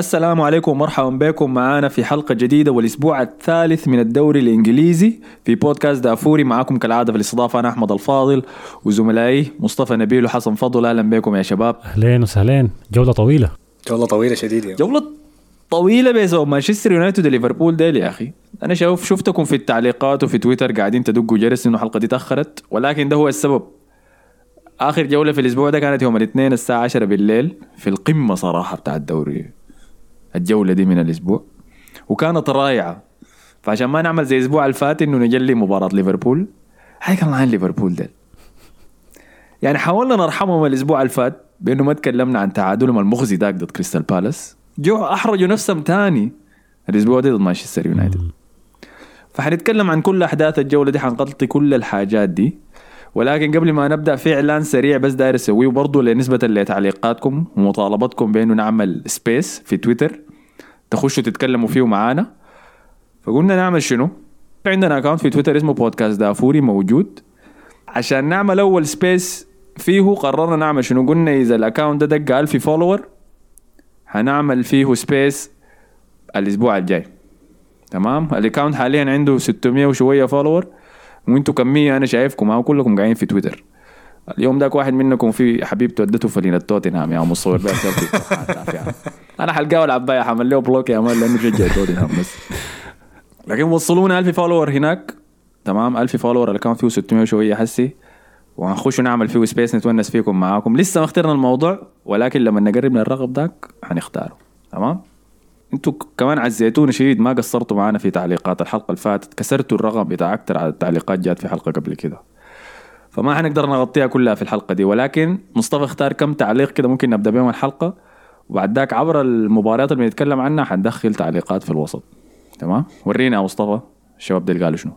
السلام عليكم ومرحبا بكم. معانا في حلقة جديدة والأسبوع الثالث من الدوري الإنجليزي في بودكاست دافوري. معكم كالعادة في الاستضافة أنا أحمد الفاضل وزملائي مصطفى نبيل وحسن فضل. أهلا بكم يا شباب. أهلين وسهلين. جولة طويلة. والله طويلة شديد يعني. جولة طويلة بيسو مانشستر يونايتد وليفربول ديل يا أخي. أنا شوف شفتكم في التعليقات وفي تويتر قاعدين تدقوا جرس إنه الحلقة دي تأخرت ولكن ده هو السبب. آخر جولة في الأسبوع ده كانت يوم الاثنين الساعة 10 بالليل في القمة صراحة بتاع الدوري. الجولة دي من الأسبوع. وكانت رائعة. فعشان ما نعمل زي الأسبوع الفات إنه نجلي مباراة ليفربول. هاي كان عن ليفربول ده. يعني حاولنا نرحمهم الأسبوع الفات بإنه ما تكلمنا عن تعادلهم المخزي داك ضد كريستال بالاس. جو أحرجوا نفسهم تاني الأسبوع ده ضد مانشستر يونايتد. فحنتكلم عن كل أحداث الجولة دي حنغطي كل الحاجات دي. ولكن قبل ما نبدأ في إعلان سريع بس داير أسويه برضه لنسبة لتعليقاتكم ومطالبتكم بأنه نعمل space في تويتر تخشوا تتكلموا فيه معانا. فقلنا نعمل شنو؟ عندنا account في تويتر اسمه بودكاست دافوري موجود. عشان نعمل أول space فيه قررنا نعمل شنو؟ قلنا إذا ال account ده دق 1000 follower هنعمل فيه space الأسبوع الجاي. تمام؟ ال account حاليا عنده 600 وشوية follower وانتوا كمية أنا شايفكم. أو كلكم قاعدين في تويتر. اليوم داك واحد منكم في حبيبته ودته فلينة توتنهام يا مصور بها سيلفي أنا حلقاه العباية حعمل له block يا man لأنه شجع توتنهام بس. لكن وصلونا 1000 follower هناك. تمام؟ 1000 follower ال account فيه 600 وشوية حسي. وهنخش نعمل فيه space نتونس فيكم معاكم. لسه ما اخترنا الموضوع ولكن لما نقرب من الرقم ذاك حنختاره تمام؟ أنتوا كمان عزيتونا شديد ما قصرتوا معانا في تعليقات. الحلقة اللي فاتت كسرتوا الرقم بتاع أكثر على التعليقات جات في حلقة قبل كده. فما حنقدر نغطيها كلها في الحلقة دي. ولكن مصطفى اختار كم تعليق كده ممكن نبدأ بهم الحلقة. وبعد ذاك عبر المباريات اللي بنتكلم عنها حندخل تعليقات في الوسط. تمام؟ ورينا يا مصطفى الشباب دول قالوا شنو.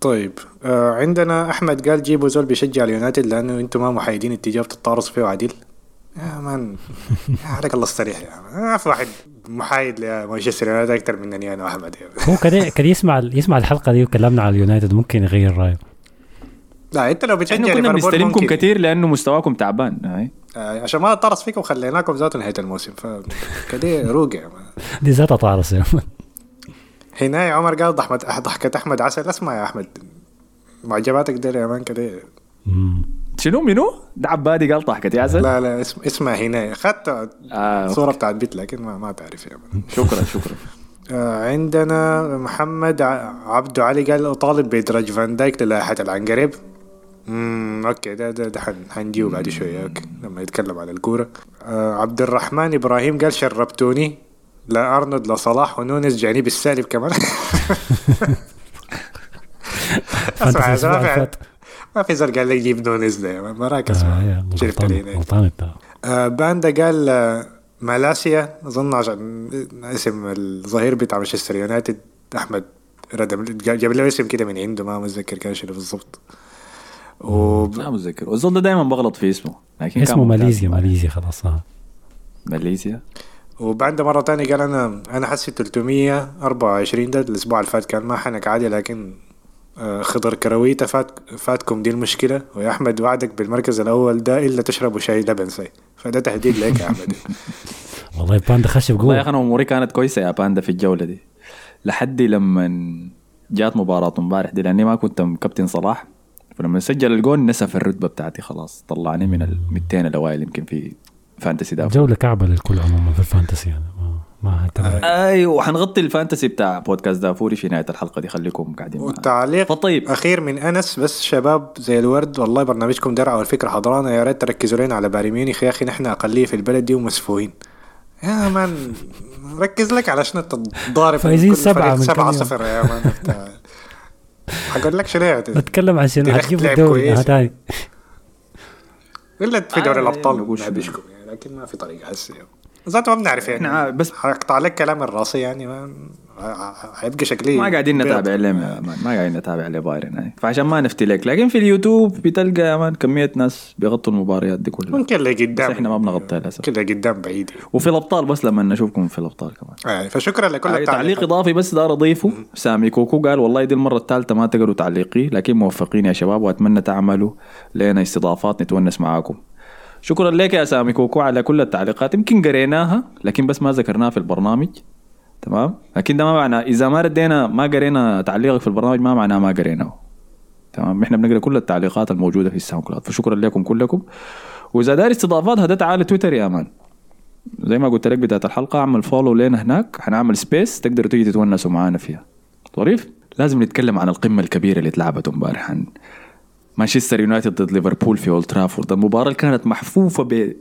طيب آه عندنا أحمد قال جيبوا زول بيشجع اليونايتد لأنه أنتم ما محايدين اتجاه بتتطارصوا فيه عديل. يا man. عليك الله استريح يا man. ما في واحد محايد لمانشستر يونايتد أكثر منني أنا وأحمد هو كده كده يسمع يسمع الحلقة دي وكلمنا على اليونايتد ممكن يغير رأيه. لا أنت لو بتشجع إحنا كنا بنستلمكم. كثير لأنه مستواكم تعبان هاي. آه عشان ما نطرس فيكم خليناكم ذات نهاية الموسم. فكده روق يا مان. دي ذاتها طارس يا مان. هنا يا عمر قال ضحمة ضحكة أحمد عسل. اسمع يا أحمد. معجباتك دي يا مان كده. شنو منو؟ ده عبادي قال ضحكت يا عسل لا لا اسم اسمها هنا. اخذت آه صورة بتاعت بيت لكن ما, ما تعرف يا شكرا شكرا. آه، عندنا محمد ع- عبدو علي قال اطالب بادراج فان دايك للائحة العنقريب. امم okay ده ده, ده حن- حنجيو بعد شوية. okay لما يتكلم عن الكورة. آه عبد الرحمن إبراهيم قال شربتوني. لا أرنولد لا صلاح ونونس جانبه السالب كمان. أسمع يا ما في- زول قال لي جيب نونس ده مراكز آه، يا شربت غلطان آه، باندا قال آه، مالاسيا أظن عشان اسم الظهير بتاع مانشستر يونايتد أحمد ردم. جاب له اسم كده من عنده ما متذكر كان شنو بالضبط. و ما متذكر. ده دائما بغلط في اسمه لكن اسمه. ماليزيا ماليزيا خلاص آه. ماليزيا؟ وباندا مرة تانية قال أنا أنا حسي 324 ده الأسبوع اللي فات كان ما حنك عادي لكن آه، خضر كرويته فات فاتكم دي المشكلة ويا أحمد وعدك بالمركز الأول ده إلا تشربوا شاي لبن سي فده تهديد لك يا أحمد. والله باندا خش والله يا بقوة أخي أنا أموري كانت كويسة يا باندا في الجولة دي. لحد لما جات مباراة امبارح دي لأني ما كنت كابتن صلاح. فلما سجل الجون نسف الرتبة بتاعتي خلاص. طلعني من ال 200 الأوائل يمكن في fantasy دافوري. جولة كعبة للكل عموما في ال fantasy يعني. ما هتبع. أيوه وحنغطي ال fantasy بتاع بودكاست دافوري في نهاية الحلقة دي خليكم قاعدين. والتعليق فطيب. أخير من أنس بس شباب زي الورد والله برنامجكم درع والفكرة حضرانا يا ريت تركزوا لنا على بايرن ميونخ. يا أخي نحن أقلية في البلد دي ومسفهين. يا مان ركز لك على شنو تضارب فايزين سبعة من سبعة. صفر يا مان. حقول لك شنو بتكلم عن شنو؟ لعب الدوري. آه، تاني إلا في آه، دوري يلا الابطال قول شنو. نعبشكم يعني لكن ما في طريقة هسه ذاته ما بنعرف يعني. إحنا بس- حقطع لك كلام الرأسي يعني ما حيبقى شكلي ما قاعدين. نتابع مان ما قاعدين نتابع لبايرن هاي فعشان ما نفتي لك لكن في اليوتيوب بتلقى يا مان كمية ناس بيغطوا المباريات دي كلها. ممكن اللي قدام بس إحنا ما بنغطيها للأسف. كده قدام بعيد. وفي الأبطال بس لما نشوفكم في الأبطال كمان. يعني فشكرا لكل آه، تعليق إضافي بس دار أضيفه. سامي كوكو قال والله دي المرة الثالثة ما تقروا تعليقي لكن موفقين يا شباب وأتمنى تعملوا لنا استضافات نتونس معاكم. شكرا لك يا سامي كوكو على كل التعليقات. يمكن قريناها لكن بس ما ذكرناها في البرنامج. تمام؟ لكن ده ما معنى إذا ما ردينا ما قرينا تعليقك في البرنامج ما معناه ما قريناه. تمام؟ إحنا بنقرأ كل التعليقات الموجودة في الساوند كلاود. فشكرا لكم كلكم. وإذا داير استضافات هذا تعال تويتر يا man زي ما قلت لك بداية الحلقة أعمل follow لنا هناك. حنعمل space تقدروا تيجي تتونسوا معانا فيها. ظريف لازم نتكلم عن القمة الكبيرة اللي اتلعبت امبارح مانشستر يونايتد ضد ليفربول في أولد ترافورد. المباراة اللي كانت محفوفة ب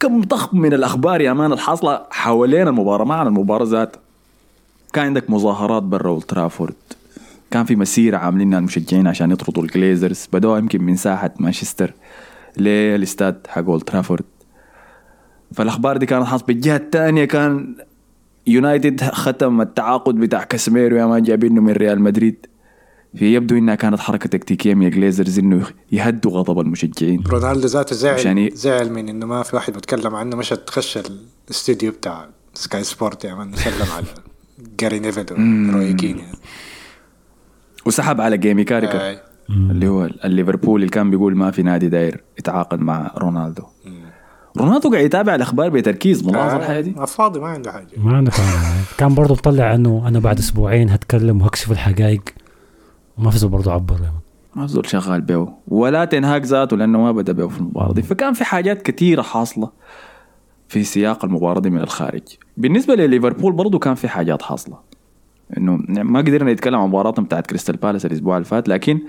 كم ضخم من الأخبار يا مان الحاصلة حوالين المباراة. ما عن المباراة ذاتها كان عندك مظاهرات برا أولد ترافورد. كان في مسيرة عاملينها المشجعين عشان يطردوا الجليزرز. بدأوا يمكن من ساحة مانشستر للإستاد حق أولد ترافورد. فالأخبار دي كانت حاصلة بالجهة الثانية. كان يونايتد ختم التعاقد بتاع كاسميرو يا man جايبينه من ريال مدريد. يبدو إنها كانت حركة تكتيكية من جليزرز إنه يهدوا غضب المشجعين. رونالدو ذاته زعل ي- زعل من إنه ما في واحد بيتكلم عنه مشى تخش الاستوديو بتاع سكاي سبورت يا man سلم على جاري نيفل وروي كين يعني. وسحب على جيمي كاريكر آي. اللي هو الليفربول اللي كان بيقول ما في نادي داير يتعاقد مع رونالدو. رونالدو قاعد يتابع الأخبار بتركيز ملاحظ الحاجة دي. آه، فاضي ما عنده حاجة. ما عنده كلام. كان برضه مطلع إنه أنا بعد أسبوعين هتكلم وهكشف الحقائق. وما في زول برضه عبر يعني. ما في زول شغال بيه ولا تنهاك ذاته لأنه ما بدأ بيه في المباراة. دي فكان في حاجات كثيره حاصلة في سياق المباراة دي من الخارج. بالنسبة لليفربول برضه كان في حاجات حاصلة. إنه ما قدرنا نتكلم عن مباراتهم بتاعت كريستال بالاس الأسبوع اللي فات لكن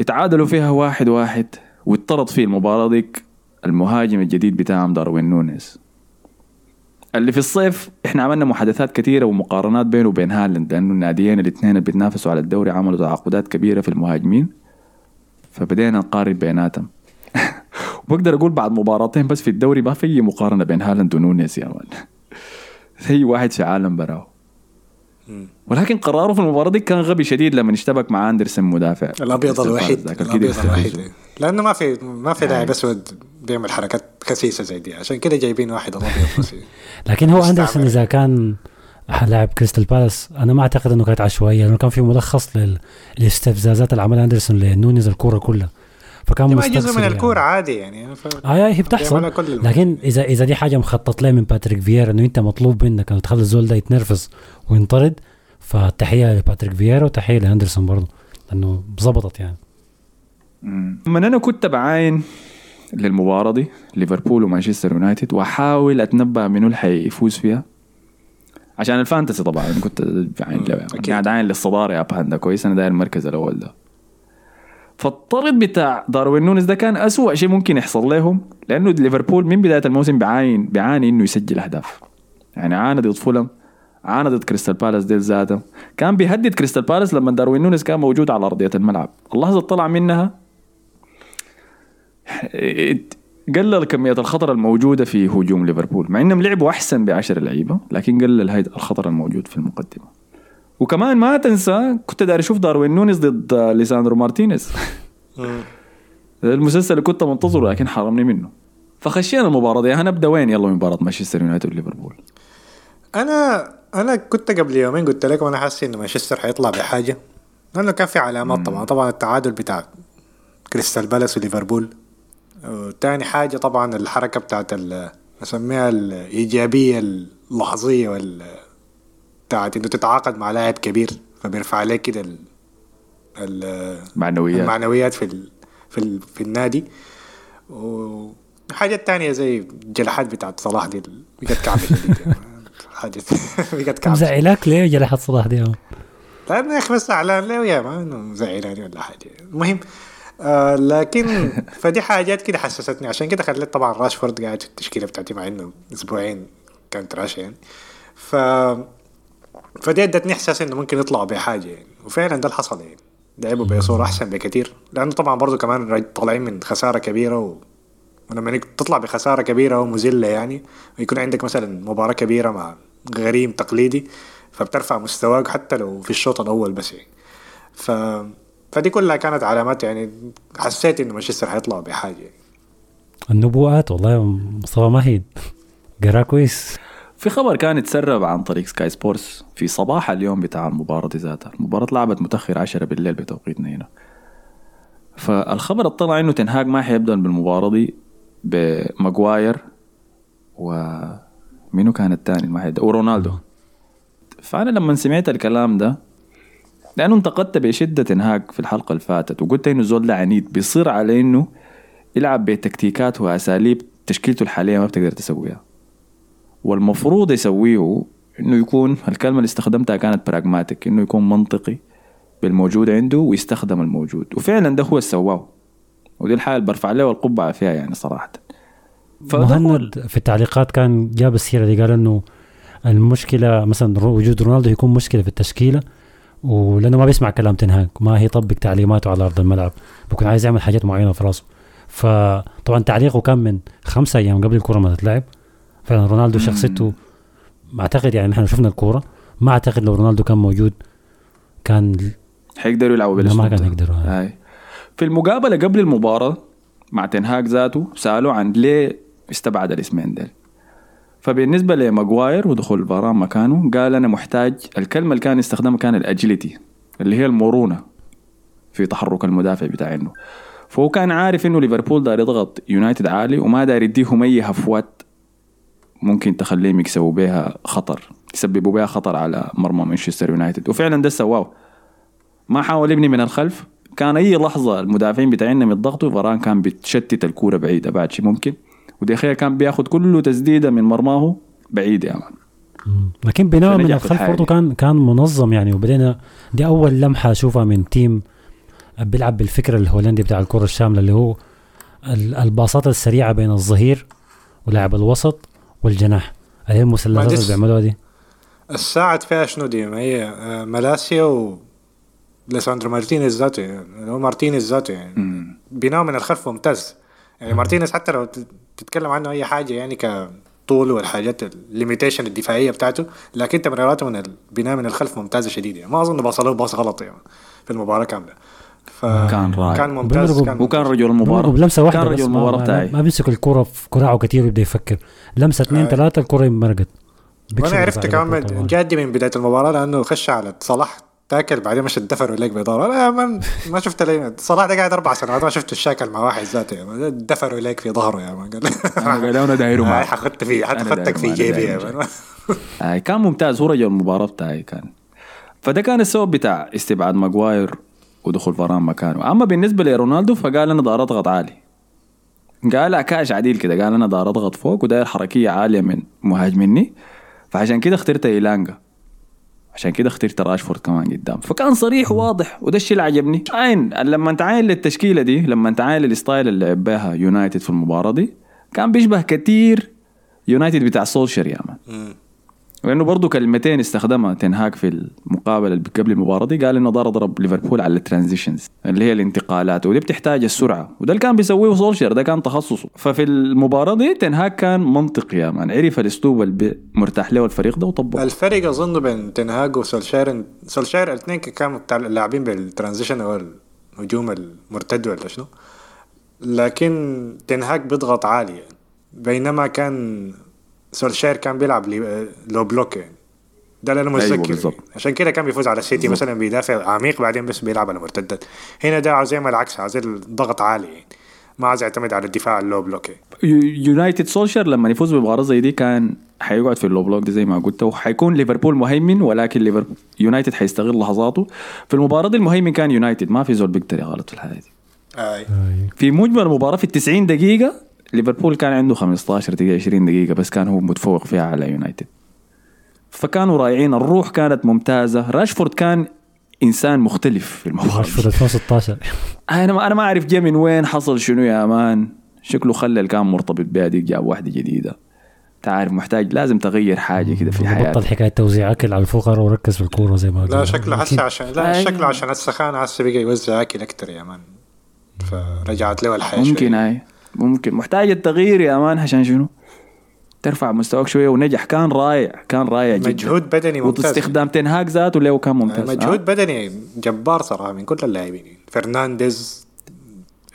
اتعادلوا فيها واحد واحد واتطرد في المباراة ديك المهاجم الجديد بتاعهم داروين نونيز. اللي في الصيف إحنا عملنا محادثات كثيرة ومقارنات بينه وبين هالاند لأنه الناديين الاثنين اللي بيتنافسوا على الدوري عملوا تعاقدات كبيرة في المهاجمين فبدينا نقارن بيناتهم. وبقدر أقول بعد مباراتين بس في الدوري ما في مقارنة بين هالاند ونونيز يا man أي واحد في عالم براه. ولكن قراره في المباراة دي كان غبي شديد لما اشتبك مع أندرسون مدافع. الأبيض الوحيد الأبيض. الوحيد. لأنه ما في ما في لاعب اسود بيعمل حركات خسيسه زي دي. عشان كده جايبين واحد الابيض لكن هو. أندرسون إذا كان لاعب كريستال بالاس أنا ما أعتقد إنه كانت عشوائيه لأنه كان في ملخص لل- للاستفزازات اللي عملها أندرسون لنونيز الكورة كلها. فكان دي ما مستقصد جزء من يعني. الكورة عادي يعني ف... آه هي بتحصل. لكن اذا إذا دي حاجة مخطط لها من باتريك فييرا إنه أنت مطلوب منك انه تخلي الزول ده يتنرفز وينطرد فتحية لباتريك فييرا وتحية لاندرسون برضه لأنه ظبطت يعني. من أنا كنت بعاين للمباراة دي ليفربول ومانشستر يونايتد وأحاول أتنبأ منو اللي حيفوز فيها. عشان ال fantasy طبعا كنت بعاين أكيد. قاعد عاين للصدارة يا باندا كويس أنا داير المركز الأول ده. فالطرد بتاع داروين نونز ده كان أسوأ شيء ممكن يحصل لهم لأنه ليفربول من بداية الموسم بيعاين بيعاني إنه يسجل أهداف. يعني عانى ضد فولهام عانى ضد كريستال بالاس دي ذاته كان بيهدد كريستال بالاس لما داروين نونز كان موجود على أرضية الملعب. اللحظه اللي طلع منها قلل كمية الخطر الموجودة في هجوم ليفربول مع إنهم لعبوا أحسن بعشر لعيبة لكن قلل هذا الخطر الموجود في المقدمة. وكمان ما تنسى كنت داير أشوف داروين نونيز ضد ليساندرو مارتينيز. المسلسل اللي كنت منتظره لكن حرمني منه. فخشينا المباراة دي. هنبدا وين يلا مباراة مانشستر يونايتد وليفربول. أنا أنا كنت قبل يومين قلت لكم أنا حاسس انه مانشستر حيطلع بحاجة. لأنه كان في علامات طبعا. طبعا التعادل بتاع كريستال بالاس وليفربول. وتاني حاجة طبعا الحركة بتاعت اسميها الإيجابية اللحظية وال بتاعت انه تتعاقد مع لاعب كبير فبيرفع عليك كده ال- ال- معنويات المعنويات في ال... في ال... في النادي. وحاجات تانية زي الجلحات بتاعت صلاح دي بقت يعني. حاجة بقت كعبة مزعلاك ليه جلحت صلاح دي طيب يا أخي بس اعلان له يا ما مزعلاني ولا حاجة. المهم آه لكن فدي حاجات كده حسستني. عشان كده خليت طبعا راشفورد قاعد في التشكيلة بتاعتي مع إنه أسبوعين كانت راشا يعني. ف فدي ادتني إحساس إنه ممكن يطلعوا بحاجة يعني. وفعلا ده اللي حصل يعني. لعبوا بصوره أحسن بكثير لأنه طبعا برضو كمان طالعين من خسارة كبيرة و... ولما تطلع بخسارة كبيرة ومذلة يعني ويكون عندك مثلا مباراة كبيرة مع غريم تقليدي فبترفع مستواك حتى لو في الشوط الأول بس يعني. ف فدي كلها كانت علامات يعني حسيت إنه مانشستر حيطلعوا بحاجة يعني. النبوءات والله مصطفى ماهي قرا كويس. في خبر كان اتسرب عن طريق سكاي سبورتس في صباح اليوم بتاع المباراة ذاتها. المباراة لعبت متأخر 10 بالليل بتوقيتنا هنا. فالخبر اطلع إنه تنهاج ما حيبدأ بالمباراة دي بماجواير ومنو كان الثاني؟ ما حد ورونالدو. فأنا لما سمعت الكلام ده لأنه انتقدت بشدة انهاك في الحلقة اللي فاتت وقلت إنه زول ده عنيد بيصر على إنه يلعب بتكتيكات وأساليب تشكيلته الحالية ما بتقدر تسويها. والمفروض يسويه إنه يكون الكلمة اللي استخدمتها كانت براغماتيك إنه يكون منطقي بالموجود عنده ويستخدم الموجود. وفعلا ده هو اللي سواه. ودي الحاجة اللي برفع له القبعه فيها يعني صراحة. مهند في التعليقات كان جاب السيرة دي قال إنه المشكلة مثلا وجود رونالدو يكون مشكلة في التشكيلة ولأنه ما بيسمع كلام تنهاج ما هي يطبق تعليماته على أرض الملعب. بكون عايز يعمل حاجات معينة في راسه فطبعا تعليقه كان من خمسة أيام قبل الكورة ما تتلعب. فعلا رونالدو شخصيته اعتقد يعني نحن شفنا الكورة ما أعتقد لو رونالدو كان موجود كان حيقدروا يلعبوا لا، بالأسلوب ما كان. يقدروا. هاي في المقابلة قبل المباراة مع تنهاك ذاته سالوه عن ليه استبعد الاسمين ديل فبالنسبة لماجواير ودخول فاران مكانه قال أنا محتاج الكلمة اللي كان يستخدمها كان الاجيلتي اللي هي المرونة في تحرك المدافع بتاع إنه فهو كان عارف إنه ليفربول داير يضغط يونايتد عالي وما داير يديهم أي هفوات ممكن تخليهم يكسبوا بها خطر يسببوا بها خطر على مرمى مانشستر يونايتد. وفعلا ده سواه. ما حاول يبني من الخلف. كان أي لحظة المدافعين بتاعنا يضغطوا فران كان بتشتت الكورة بعيدة بعد شيء ممكن. وديخيا كان بياخد كله تسديدة من مرماه بعيد يا مان. لكن بناء من الخلف برضه. كان كان منظم يعني. وبدينا دي أول لمحة أشوفها من تيم بيلعب بالفكر الهولندي بتاع الكرة الشاملة اللي هو ال- الباصات السريعة بين الظهير ولاعب الوسط. والجناح. هي المثلثات اللي بيعملوها دي؟ الساعد فيها شنو دي؟ ما هي آه، ملاسيا و ليساندرو مارتينيز ذاته يعني هو مارتينيز ذاته يعني بناء من الخلف ممتاز. يعني مارتينيز حتى لو تتكلم عنه أي حاجة يعني كطول والحاجات ال limitation الدفاعية بتاعته لكن تمريراته من البناء من الخلف ممتازة شديد يعني ما أظن باص له باص غلط يعني في المباراة كاملة. كان رائع. كان ممتاز كان وكان رجل المباراه بلمسة واحدة كان بس رجل ما- المباراه ما, بتاعي ما بيمسك الكوره في كراعه كثير ويبدأ يفكر. لمسة اثنين آه. ثلاثة الكوره مرقت. وأنا عرفت كمان. جادي من بداية المباراة لأنه خش على صلاح تاكل بعدين مش الدفر وليك بيضار أنا ما, ما شفت لي صلاح ده قاعد أربع سنوات ما شفت الشاكل مع واحد ذاته. الدفر وليك في ظهره يا مان قال. قال أنا دايره هاي معك. حخدت فيه أنا حخدتك في جيبي يا مان آه كان ممتاز. هو رجل المباراة بتاعي كان. فده كان السبب بتاع استبعاد ماجواير. ودخول فاران مكانه. أما بالنسبة لرونالدو فقال أنا داير اضغط عالي. قال كاش عديل كده قال أنا داير اضغط فوق وداير حركية عالية من مهاجمني فعشان كده اخترت إيلانجا. عشان كده اخترت راشفورد كمان قدام. فكان صريح وواضح وده الشيء اللي عجبني. عاين لما انت عاين للتشكيلة دي لما انت عاين لل style اللي لعب بها يونايتد في المباراة دي كان بيشبه كتير يونايتد بتاع سولشر يا مان لأنه برضه كلمتين استخدمها تنهاك في المقابلة اللي قبل المباراة دي. قال إنه داير ضرب ليفربول على ال transitions اللي هي الانتقالات ودي بتحتاج السرعة. وده اللي كان بيسويه سولشر ده كان تخصصه. ففي المباراة دي تنهاك كان منطقي يا مان. عرف الاسلوب اللي مرتاح له الفريق ده وطبقه. الفرق أظن بين تنهاج وسولشاير سولشاير الاثنين كانوا لاعبين بال transition أو الهجوم المرتد ولا شنو. لكن تنهاج بيضغط عالي يعني. بينما كان سولشاير كان بيلعب لي- low block يعني ده اللي أنا أيوة متذكر بالظبط. يعني. عشان كده كان بيفوز على السيتي مثلا بيدافع عميق بعدين بس بيلعب على مرتدات هنا ده عاوز يعمل العكس عاوز الضغط عالي يعني. ما عاوز يعتمد على الدفاع ال low block يعني. يو- يونايتد سولشر لما يفوز بمباراة زي دي كان حيقعد في ال low block دي زي ما قلت وحيكون ليفربول مهيمن ولكن ليفربول يونايتد حيستغل لحظاته في المباراة دي المهيمن كان يونايتد ما في زول بيقدر يغلط في الحياة دي. أي. في مجمل المباراه في ال 90 دقيقة ليفربول كان عنده 15 دقيقة 20 دقيقة بس كان هو متفوق فيها على يونايتد. فكانوا رائعين الروح كانت ممتازة. راشفورد كان إنسان مختلف في المباراة. راشفورد 2016 أنا ما أنا ما أعرف جا من وين حصل شنو يا مان شكله خلى اللي كان مرتبط بها دي جاب واحدة جديدة. تعرف محتاج لازم تغير حاجة كده في بطل حياتك. حكاية توزيع أكل على الفقراء وركز في الكورة زي ما لا. شكله هسه عشان لا أي. شكله عشان السخان هسه بقى يوزع أكل أكتر يا مان فرجعت له الحياة ممكن شوية. هاي ممكن. محتاج التغيير يا مان عشان شنو؟ ترفع مستواك شوية ونجح. كان رائع كان رائع جدا. مجهود بدني ممتاز. واستخدام تنهاك ذاته له كان ممتاز. مجهود بدني جبار صراحة من كل اللاعبين. فرنانديز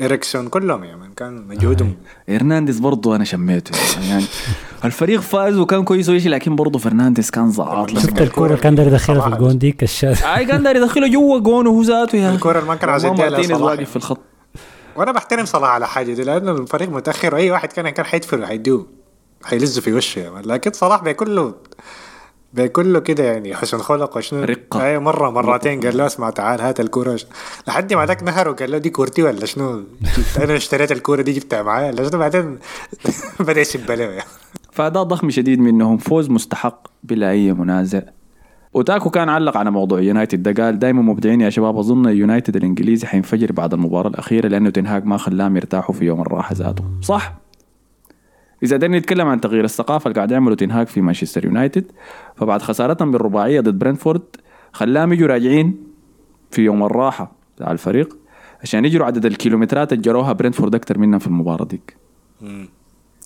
اريكسون كلهم يا مان كان مجهودهم. هرنانديز برضه أنا شميته. يعني الفريق فاز وكان كويس ويشي لكن برضه فرنانديز كان زعاط شفت الكورة اللي كان داير يدخلها في. الجون ديك الشاذ. اي كان داير يدخله جوا جون وهو ذاته يا الكرة اللي ما كان عايز يديها واقف في الخط. وأنا بحترم صلاح على حاجة دي لأنه الفريق متأخر وأي واحد كان كان حيدفر وحيديه حيلزه في وشه. مان. لكن صلاح بيكون له بيكون له كده يعني حسن خلق وشنو؟ رقة. اي مرة مرتين قال له اسمع تعال هات الكورة. لحد ما ذاك نهر وقال له دي كورتي ولا شنو؟ أنا اشتريت الكورة دي جبتها معايا. ولا شنو بعدين؟ بدأ يسب له يعني. فأداء ضخم شديد منهم. فوز مستحق بلا أي منازع. وتاكو كان علق على موضوع يونايتد. ده قال دائما مبدعين يا شباب أظن يونايتد الإنجليزي حينفجر بعد المباراة الأخيرة لأنه تنهاج ما خلاهم يرتاحوا في يوم الراحة ذاته. صح. إذا قدرنا نتكلم عن تغيير الثقافة اللي قاعد يعملوا تنهاج في مانشستر يونايتد فبعد خسارتهم بالرباعية ضد برنتفورد خلاهم يجوا راجعين في يوم الراحة بتاع الفريق عشان يجروا عدد الكيلومترات اللي جروها برنتفورد أكثر منهم في المباراة ديك.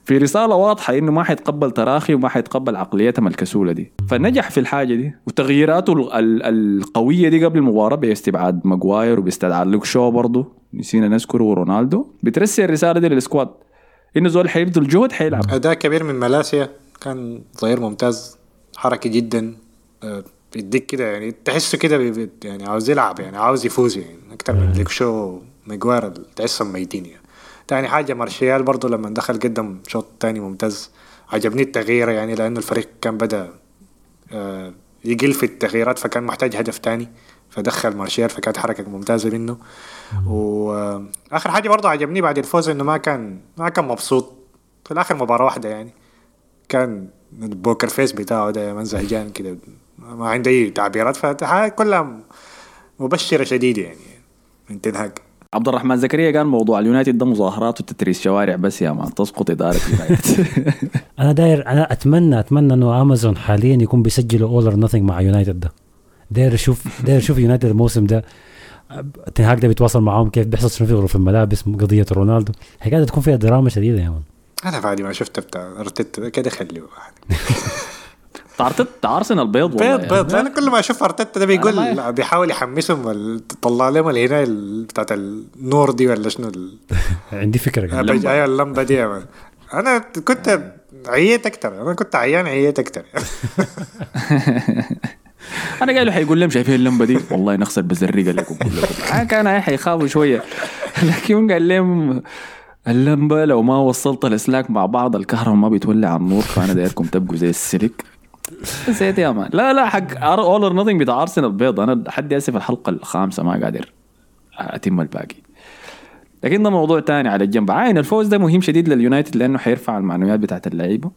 في رسالة واضحة إنه ما حيتقبل تراخي وما حيتقبل عقليتهم الكسولة دي. فنجح في الحاجة دي. وتغييراته ال- ال- القوية دي قبل المباراة باستبعاد ماجواير وباستدعاء لوك شو برضه نسينا نذكره ورونالدو بترسل الرسالة دي لل squad. إنه زول حيبذل جهد حيلعب. اداء كبير من مالاسيا كان ظهير ممتاز حركي جدا. آه، بيديك كده يعني تحسه كده يعني عاوز يلعب يعني عاوز يفوز يعني. أكتر من لوك شو ماجواير تحسهم ميتين يعني. تاني حاجة مارشيال برضو لما دخل قدم شوط تاني ممتاز. عجبني التغيير يعني لأنه الفريق كان بدأ آه، يقل في التغييرات فكان محتاج هدف تاني فدخل مارشيال فكانت حركة ممتازة منه. وآخر حاجة برضو عجبني بعد الفوز إنه ما كان ما كان مبسوط. في الآخر مباراة واحدة يعني. كان ال poker face بتاعه ده من زهجان كده ما عنده أي تعبيرات فكلها كلها مبشرة شديدة يعني من تنهاج عبد الرحمن زكريا قال موضوع اليونايتد ده مظاهرات وتتريس شوارع بس يا مان تسقط إدارة يونايتد أنا داير أنا أتمنى أتمنى إنه أمازون حاليا يكون بيسجلوا All or Nothing مع يونايتد ده. داير أشوف داير أشوف يونايتد الموسم ده. تنهاج ده بيتواصل معاهم كيف بيحصل شنو في غرف الملابس قضية رونالدو. هي قاعدة تكون فيها دراما شديدة يا مان. أنا بعد ما شفت بتاع أرتيتا ده كده خليه تعرتت أرسنال بيض والله بيض بيض. أنا كل ما أشوف أرتيتا ده بيقول بيحاول يحمسهم طلع لهم الهنا ال- بتاعت النور دي ولا شنو ال- عندي فكرة أيوه اللمبة دي. أنا كنت عييت أكتر. أنا كنت عيان عييت أكتر. أنا قايل له حيقول لهم شايفين اللمبة دي؟ والله نخسر بزرقه لكم. كلكم آه كان حيخافوا شوية. لكن قال لهم اللمبة لو ما وصلت الاسلاك مع بعض الكهرباء ما بيتولع النور فأنا دايركم تبقوا زي السلك. نسيت يا مان. لا لا حق All or Nothing بتاع ارسنال بيض. أنا لحد هسه في الحلقة الخامسة ما قادر أتم الباقي. لكن ده موضوع تاني على الجنب. عاين الفوز ده مهم شديد لليونايتد لأنه حيرفع المعنويات بتاعت اللعيبة.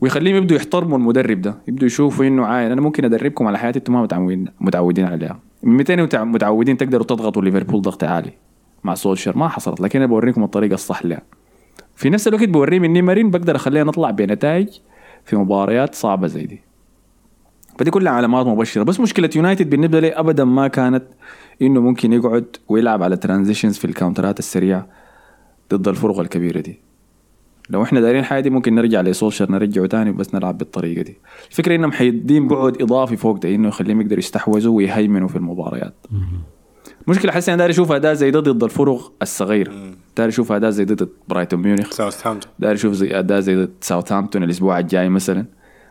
ويخليهم يبدوا يحترموا المدرب ده. يبدوا يشوفوا إنه عاين أنا ممكن أدربكم على حاجات أنتم ما متعودين متعودين عليها. من 200 متع- متعودين تقدروا تضغطوا ليفربول ضغط عالي مع سولشر ما حصلت لكن أنا بوريكم الطريقة الصح لها. في نفس الوقت بوريه مني مرين بقدر اخليه نطلع بنتائج في مباريات صعبة زي دي. فدي كلها علامات مبشرة. بس مشكلة يونايتد بالنسبة لي ابدا ما كانت إنه ممكن يقعد ويلعب على transitions في ال counter ات السريعة ضد الفرق الكبيرة دي. لو إحنا دايرين حاجة دي ممكن نرجع لسولشر نرجعه تاني بس نلعب بالطريقة دي. الفكرة إنهم حيدين بعد إضافي فوق ده إنه يخليهم يقدروا يستحوذوا ويهيمنوا في المباريات. مشكلة حسي أنا داير أشوف أداء زي ده ضد الفرق الصغيرة. داير أشوف أداء زي ده ضد برايتون ميونخ. ساوثهامبتون. داير أشوف زي أداء زي ضد ساوثهامبتون الأسبوع الجاي مثلا.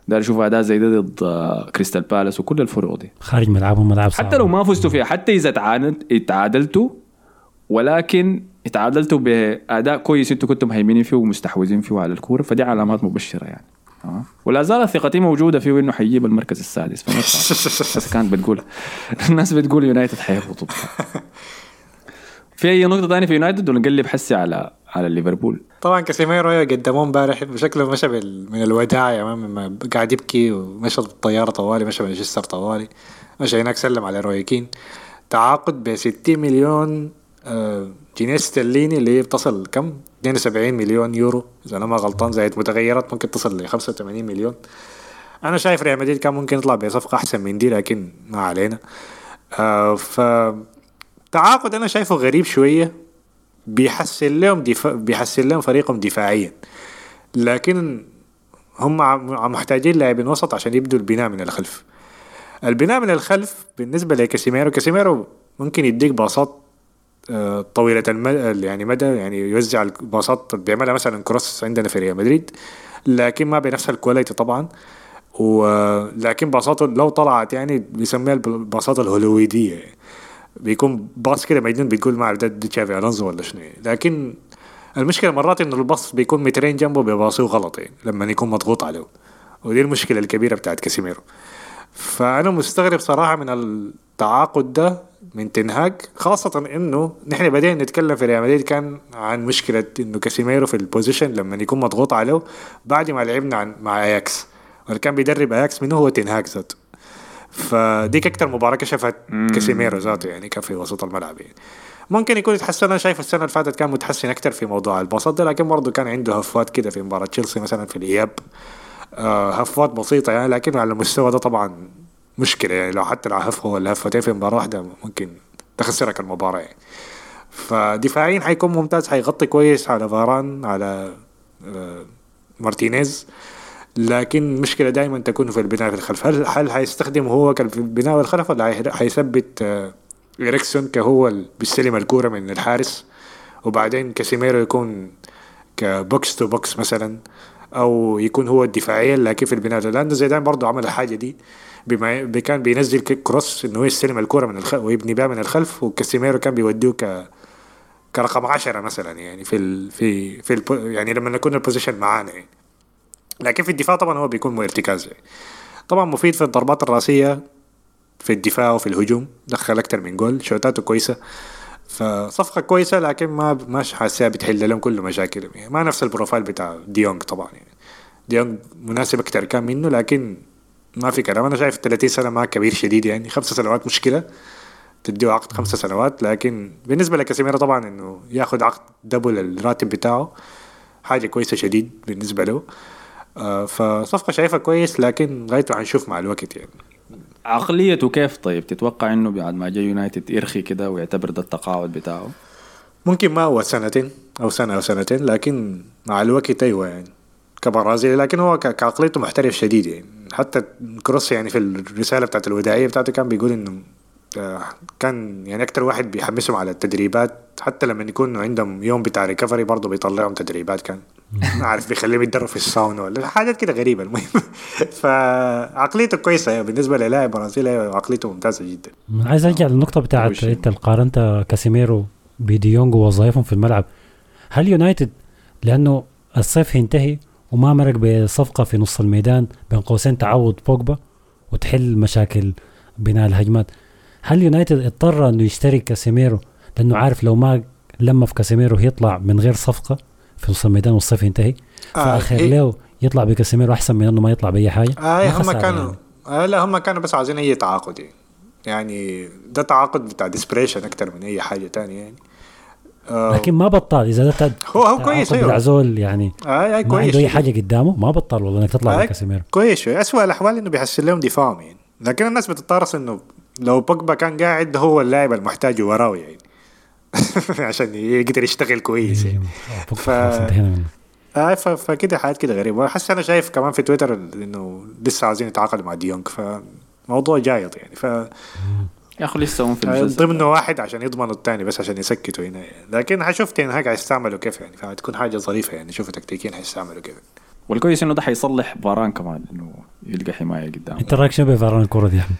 داير أشوف أداء زي ده ضد آه، كريستال بالاس وكل الفرق دي. خارج ملعبهم ملعب صعب. حتى لو ما فزتوا فيها حتى إذا تعادلت تعادلتوا ولكن تعادلتوا بأداء كويس أنتوا كنتم مهيمنين فيه ومستحوذين فيه على الكورة فدي علامات مبشرة يعني. ولا زالت ثقتي موجودة فيه إنه حيجيب المركز السادس. فما. بس كانت بتقول الناس بتقول يونايتد حيهبطوا في أي نقطة ثانية في يونايتد؟ ونقلب حسي على على ليفربول. طبعا كاسيميرو قدموه امبارح بشكله مشى من الوداع لما قاعد يبكي ومشى بالطيارة طوالي مشى مانشستر طوالي. مشى هناك سلم على روي كين. تعاقد ب 60 مليون جنيه استرليني اللي هي بتصل كم؟ 72 مليون يورو. إذا أنا ما غلطان زائد متغيرات ممكن تصل ل 85 مليون. أنا شايف ريال مدريد كان ممكن يطلع بصفقة أحسن من دي لكن ما علينا. آه ف تعاقد أنا شايفه غريب شوية. بيحسن لهم دفاع بيحسن لهم فريقهم دفاعيا. لكن هم محتاجين لاعبين وسط عشان يبدوا البناء من الخلف. البناء من الخلف بالنسبة لكاسيميرو كاسيميرو ممكن يديك باصات طويلة المدى يعني مدى يعني يوزع الباصات بيعملها مثلا كروس عندنا في ريال مدريد لكن ما بنفس ال quality طبعا ولكن باصاته لو طلعت يعني بيسميها الباصات الهوليوودية. بيكون باص كده مجنون بتقول ما اعرف ده تشافي ألونزو ولا شنو. لكن المشكلة مرات إنه الباص بيكون مترين جنبه بيباصوه غلط يعني لما يكون مضغوط عليه ودي المشكلة الكبيرة بتاعت كاسيميرو فأنا مستغرب صراحة من التعاقد ده من تنهاج خاصة إنه نحن بدينا نتكلم في ريال مدريد كان عن مشكلة إنه كاسيميرو في ال possession لما يكون مضغوط عليه بعد ما لعبنا عن مع اياكس واللي كان بيدرب اياكس منه هو تنهاج ذاته. فديك أكتر مباراة كشفت كاسيميرو ذاته يعني كان في وسط الملعب يعني. ممكن يكون يتحسن أنا شايف السنة اللي فاتت كان متحسن أكتر في موضوع الباصات ده لكن برضه كان عنده هفوات كده في مباراة تشيلسي مثلا في الإياب. هفوات بسيطة يعني لكن على المستوى ده طبعا مشكلة يعني. لو حتى لو هف ولا هفتين في مباراة واحدة ممكن تخسرك المباراة يعني. فدفاعيا حيكون ممتاز حيغطي كويس على فاران على آه مارتينيز. لكن المشكلة دائما تكون في البناء في الخلف. هل هل حيستخدم هو في البناء والخلف ولا حي- حيثبت آه إريكسون كهو اللي بيستلم الكورة من الحارس وبعدين كاسيميرو يكون ك box to box مثلا؟ أو يكون هو الدفاعيا لكن في البناء لأنه زيدان برضه عمل الحاجة دي بما كان بينزل كروس إنه هو يستلم الكوره من الخلف ويبني بها من الخلف وكاسيميرو كان بيوديه ك كرقم عشرة مثلا يعني في ال في في البو يعني لما نكون ال possession معانا يعني. لكن في الدفاع طبعا هو بيكون ارتكاز يعني. طبعا مفيد في الضربات الرأسية في الدفاع وفي الهجوم دخل أكتر من جول شوتاته كويسة فصفقة كويسة لكن ما ما حاسسها بتحل لهم كل مشاكلهم. يعني ما نفس ال profile بتاع ديونج طبعا. يعني ديونج مناسب أكتر كان منه لكن ما في كلام. أنا شايف 30 سنة ما كبير شديد. يعني خمس سنوات مشكلة. تديه عقد خمسة سنوات لكن بالنسبة لكاسيميرو طبعا إنه ياخذ عقد دبل الراتب بتاعه. حاجة كويسة شديد بالنسبة له. آه فصفقة شايفها كويس لكن غايته حنشوف مع الوقت يعني. عقليته كيف؟ طيب تتوقع إنه بعد ما جاء يونايتد يرخي كده ويعتبر ده التقاعد بتاعه؟ ممكن ما هو سنتين أو سنة أو سنتين لكن مع الوقت أيوه يعني كبرازيلي لكن هو كعقليته محترف شديد يعني. حتى كروس يعني في الرسالة بتاعت الوداعيه بتاعته كان بيقول إنه آه، كان يعني أكتر واحد بيحمسهم على التدريبات حتى لما يكونوا عندهم يوم بتاع recovery برضه بيطلعهم تدريبات كان. ما عارف بيخليهم يتدربوا في الساونا ولا حاجات كده غريبة. المهم فعقليته كويسة بالنسبة للاعب برازيلي عقليته ممتازة جدا. عايز أرجع للنقطة بتاعت. أنت قارنت كاسيميرو بديونج ووظائفهم في الملعب. هل يونايتد لأنه الصيف هينتهي وما مرق بصفقة في نص الميدان بين قوسين تعوض بوجبا وتحل مشاكل بناء الهجمات هل يونايتد اضطر أنه يشتري كاسيميرو؟ لأنه عارف لو ما لما في كاسيميرو هيطلع من غير صفقة؟ في نص الميدان والصيف ينتهي. فآخر هي- له يطلع بكاسيميرو أحسن من إنه ما يطلع بأي حاجة. آه ما هم كانوا يعني. آه لا هم كانوا بس عاوزين أي تعاقد يعني. يعني ده تعاقد بتاع desperation أكتر من أي حاجة تانية يعني. آه لكن ما بطل. إذا ده هو هو كويس أيوه. بتاع زول يعني آه آه ما كويس عنده اي حاجة قدامه ما بطل والله إنك تطلع آه بكاسيميرو كويس شوي. اسوء الأحوال إنه بيحسن لهم دفاعهم يعني. لكن الناس بتتطرس إنه لو بوجبا كان قاعد هو اللاعب المحتاج وراه يعني. عشان يقدر يشتغل كويس يعني. ف... منه. آه ف- فكده حاجات كده غريبة. حاسس أنا شايف كمان في تويتر إنه لسه عايزين يتعاقدوا مع ديونج فموضوع جايط يعني. ف يا أخي لسه هم في المسلسل. ضمنه واحد عشان يضمنوا الثاني بس عشان يسكتوا هنا يعني. لكن حشوف تنهاج حيستعملوا كيف يعني. فهتكون حاجة ظريفة يعني. شوفوا تكتيكيا حيستعملوا كيف. والكويس إنه ده حيصلح فاران كمان إنه يلقى حماية قدام أنت رأيك شنو بفاران الكره دي يا أحمد؟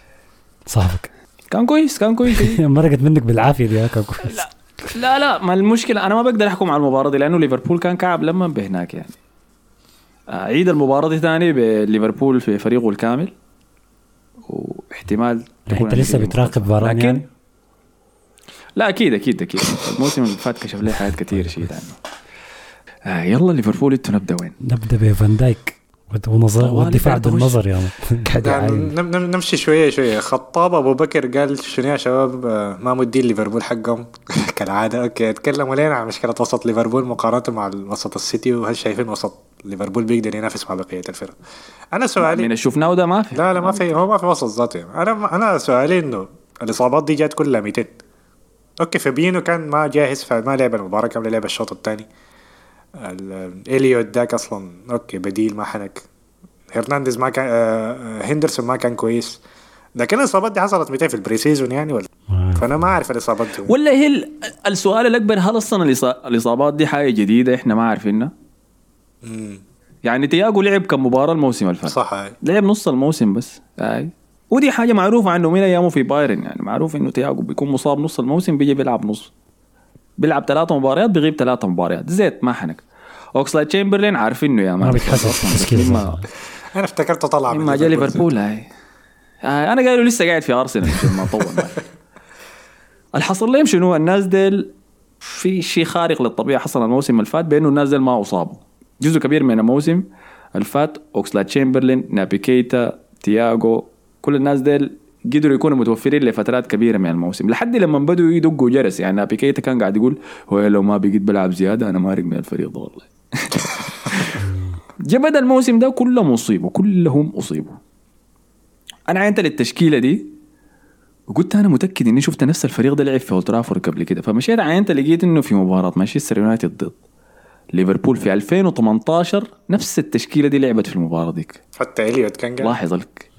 صاحبك. كان كويس كان كويس. مرقت منك بالعافية دي كان كويس. لا. لا ما المشكلة أنا ما بقدر أحكم على المباراة دي لأنه ليفربول كان كعب لما بهناك يعني عيد المباراة دي ثاني بليفربول في فريقه الكامل واحتمال أنت لسه بتراقب. فاران لكن يعني؟ لا أكيد أكيد أكيد الموسم اللي فات كشف لي حاجات كثير شيء عنه آه يلا ليفربول أنتوا نبدأ وين؟ نبدأ بفان دايك ونظر والدفاع قاعد يعني نم- نمشي شوية شوية. خطاب أبو بكر قال شنو يا شباب؟ آه، ما مدين ليفربول حقهم. كالعادة. okay تكلموا لنا عن مشكلة وسط ليفربول مقارنة مع وسط السيتي وهل شايفين وسط ليفربول بيقدر ينافس مع بقية الفرق؟ أنا من سؤالي اللي شفناه ده ما في. لا لا ما في. هو ما في وسط ذاته. أنا أنا سؤالي إنه الإصابات دي جات كلها متين؟ okay فابينو كان ما جاهز فما لعب المباراة كاملة لعب الشوط الثاني. اليوت داك أصلا okay بديل ما حنك. هرنانديز ما كان آه، آه، هندرسون ما كان كويس. لكن الاصابات دي حصلت 200 في ال pre-season يعني ولا؟ ما أعرف. فأنا ما أعرف الإصابات دي. ولا هي ال- السؤال الأكبر هل أصلا الإصابات دي حاجة جديدة إحنا ما عارفينها؟ يعني تياجو لعب كم مباراة الموسم اللي فات صح. لعب نص الموسم بس. هاي ودي حاجة معروفة عنه من أيامه في بايرن؟ يعني معروف إنه تياجو بيكون مصاب نص الموسم بيجي بيلعب نص. بيلعب ثلاثة مباريات بيغيب ثلاثة مباريات. زيت ما حنك. أوكسليد تشامبرلين عارفينه يا ما بيتحسب تشكيلة ما أنا افتكرته طلع من ما جا ليفربول هاي. آه أنا قايله لسه قاعد في أرسنال عشان ما طول. الحصل لهم شنو؟ الناس ديل في شيء خارق للطبيعة حصل الموسم اللي فات بأنه الناس ديل ما أصابوا. جزء كبير من الموسم اللي فات أوكسليد تشامبرلين نابي كيتا تياغو كل الناس ديل قدروا يكونوا متوفرين لفترات كبيرة من الموسم. لحد لما بدوا يدقوا جرس يعني نابي كيتا كان قاعد يقول هو لو ما بقيت بلعب زيادة أنا مارق من الفريق ده والله. جا بدأ الموسم ده كلهم أصيبوا كلهم أصيبوا. أنا عينت للتشكيلة دي وقلت أنا متأكد إني شفت نفس الفريق ده لعب في أولد ترافورد قبل كده. فمشيت عينت لقيت إنه في مباراة مانشستر يونايتد ضد ليفربول في 2018 نفس التشكيلة دي لعبت في المباراة ديك. حتى إليوت كان قاعد. لاحظ لك.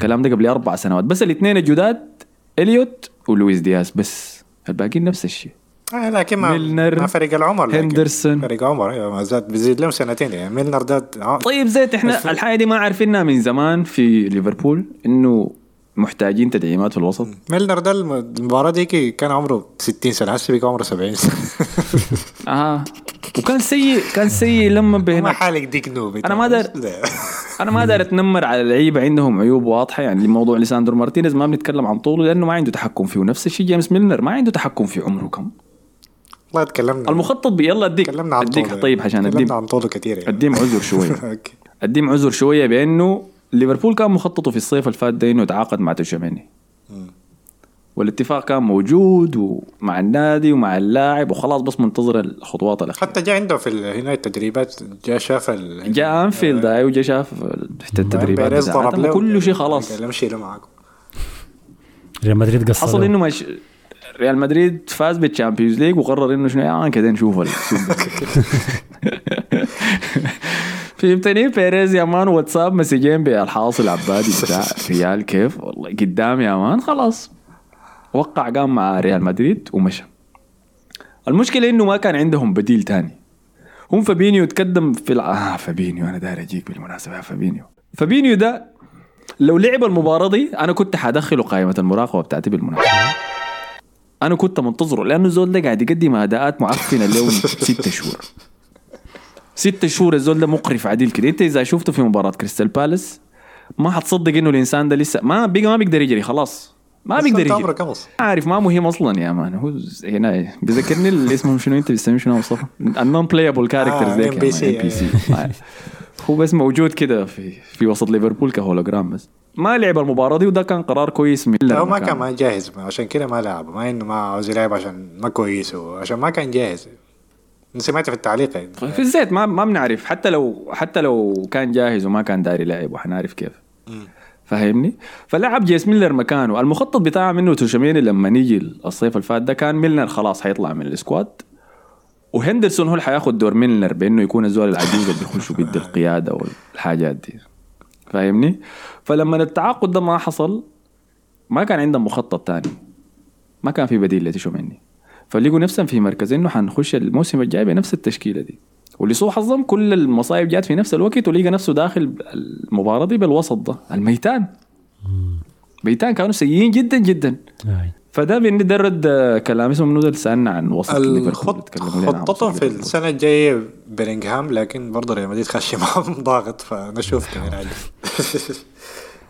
الكلام ده قبل أربع سنوات. بس الاثنين الجداد إليوت ولويس دياز. بس الباقيين نفس الشيء. آه لكن ما ميلنر، ما فريق العمر هندرسون. فريق عمر أيوه ما زاد بيزيد لهم سنتين. يعني ميلنر ده آه، طيب زيت إحنا الحاجة دي ما عارفينها من زمان في ليفربول إنه محتاجين تدعيمات في الوسط. ميلنر ده الم- المباراة دي كان عمره 60 سنة هسه بقى عمره 70 سنة. آه. وكان سيء كان سيء لما ما بهناك. حالك ديك نوب أنا ما دار- أنا ما داير اتنمر على لعيبه عندهم عيوب واضحة. يعني موضوع ليساندرو مارتينيز ما بنتكلم عن طوله لأنه ما عنده تحكم فيه. ونفس الشيء جيمس ميلنر ما عنده تحكم في عمره كم. والله تكلمنا. المخطط بي يلا اديك تكلمنا عن اديك طوله. طيب عشان اديم تكلمنا عن طوله كثير يعني. اديم عذر شوية. اديم عذر شوية بأنه ليفربول كان مخططه في الصيف اللي فات ده إنه يتعاقد مع تشواميني والاتفاق كان موجود ومع النادي ومع اللاعب وخلاص بس منتظر الخطوات الأخيرة. حتى جاء عنده في هنا التدريبات جاء شاف ال جاء أنفيلد هاي وجا شاف تحت التدريبات كل شيء خلاص. قال له امشي له معاكم. ريال مدريد قصر حصل. إنه مش ريال مدريد فاز بال Champions League وقرر إنه شنو؟ يعني كده نشوف فهمتني؟ بيريز يا man واتساب messaging بالحاصل العبادي بتاع ريال كيف؟ والله قدام يا man خلاص. وقع قام مع ريال مدريد ومشى. المشكلة إنه ما كان عندهم بديل تاني. هم فابينيو تقدم في الع... آه فابينيو أنا داير أجيك بالمناسبة يا فابينيو. فابينيو ده لو لعب المباراة دي أنا كنت حدخله قائمة المراقبة بتاعتي بالمناسبة. أنا كنت منتظره لأنه الزول ده قاعد يقدم أداءات معفنة له ستة شهور. ستة شهور الزول ده مقرف عديل كده. انت إذا شفته في مباراة كريستال بالاس ما حتصدق إنه الإنسان ده لسه ما بقى ما بيقدر يجري خلاص. ما بيقدر عمرك يجري. أصلاً؟ عارف ما مهم أصلا يا man. هو هنا بيذكرني اسمه شنو؟ أنت بتسميه شنو مصطفى ال non-playable characters ذيك NPC هو بس موجود كده في في وسط ليفربول كهولوجرام بس. ما لعب المباراة دي وده كان قرار كويس من لا هو ما كان ما جاهز عشان كده ما لعب ما إنه ما عاوز يلعب عشان ما كويس وعشان ما كان جاهز. سمعت في التعليق يعني. في الزيت ما ما بنعرف. حتى لو حتى لو كان جاهز وما كان داري لعب وحنعرف كيف. فاهمني؟ فلعب جيمس ميلنر مكانه. المخطط بتاعه منه تشواميني لما نيجي الصيف اللي فات ده كان ميلنر خلاص حيطلع من ال squad. وهندرسون هو اللي حياخد دور ميلنر بإنه يكون الزول العجوز اللي بيخش وبيدي القيادة والحاجات دي. فاهمني؟ فلما التعاقد ده ما حصل ما كان عندهم مخطط تاني. ما كان في بديل لتشوميني. فلقوا نفسهم في مركز إنه حنخش الموسم الجاي بنفس التشكيلة دي ولسوء حظهم كل المصايب جات في نفس الوقت ولقى نفسه داخل المباراة دي بالوسط ده الميتان ميتان كانوا سيئين جدا جدا. فده بندرد كلام اسمه منو ده سالنا عن وسط الخط خطتهم في ليفربول. السنة الجاية بيلينغهام لكن برضه ريال مدريد خش معهم ضاغط فنشوف كمان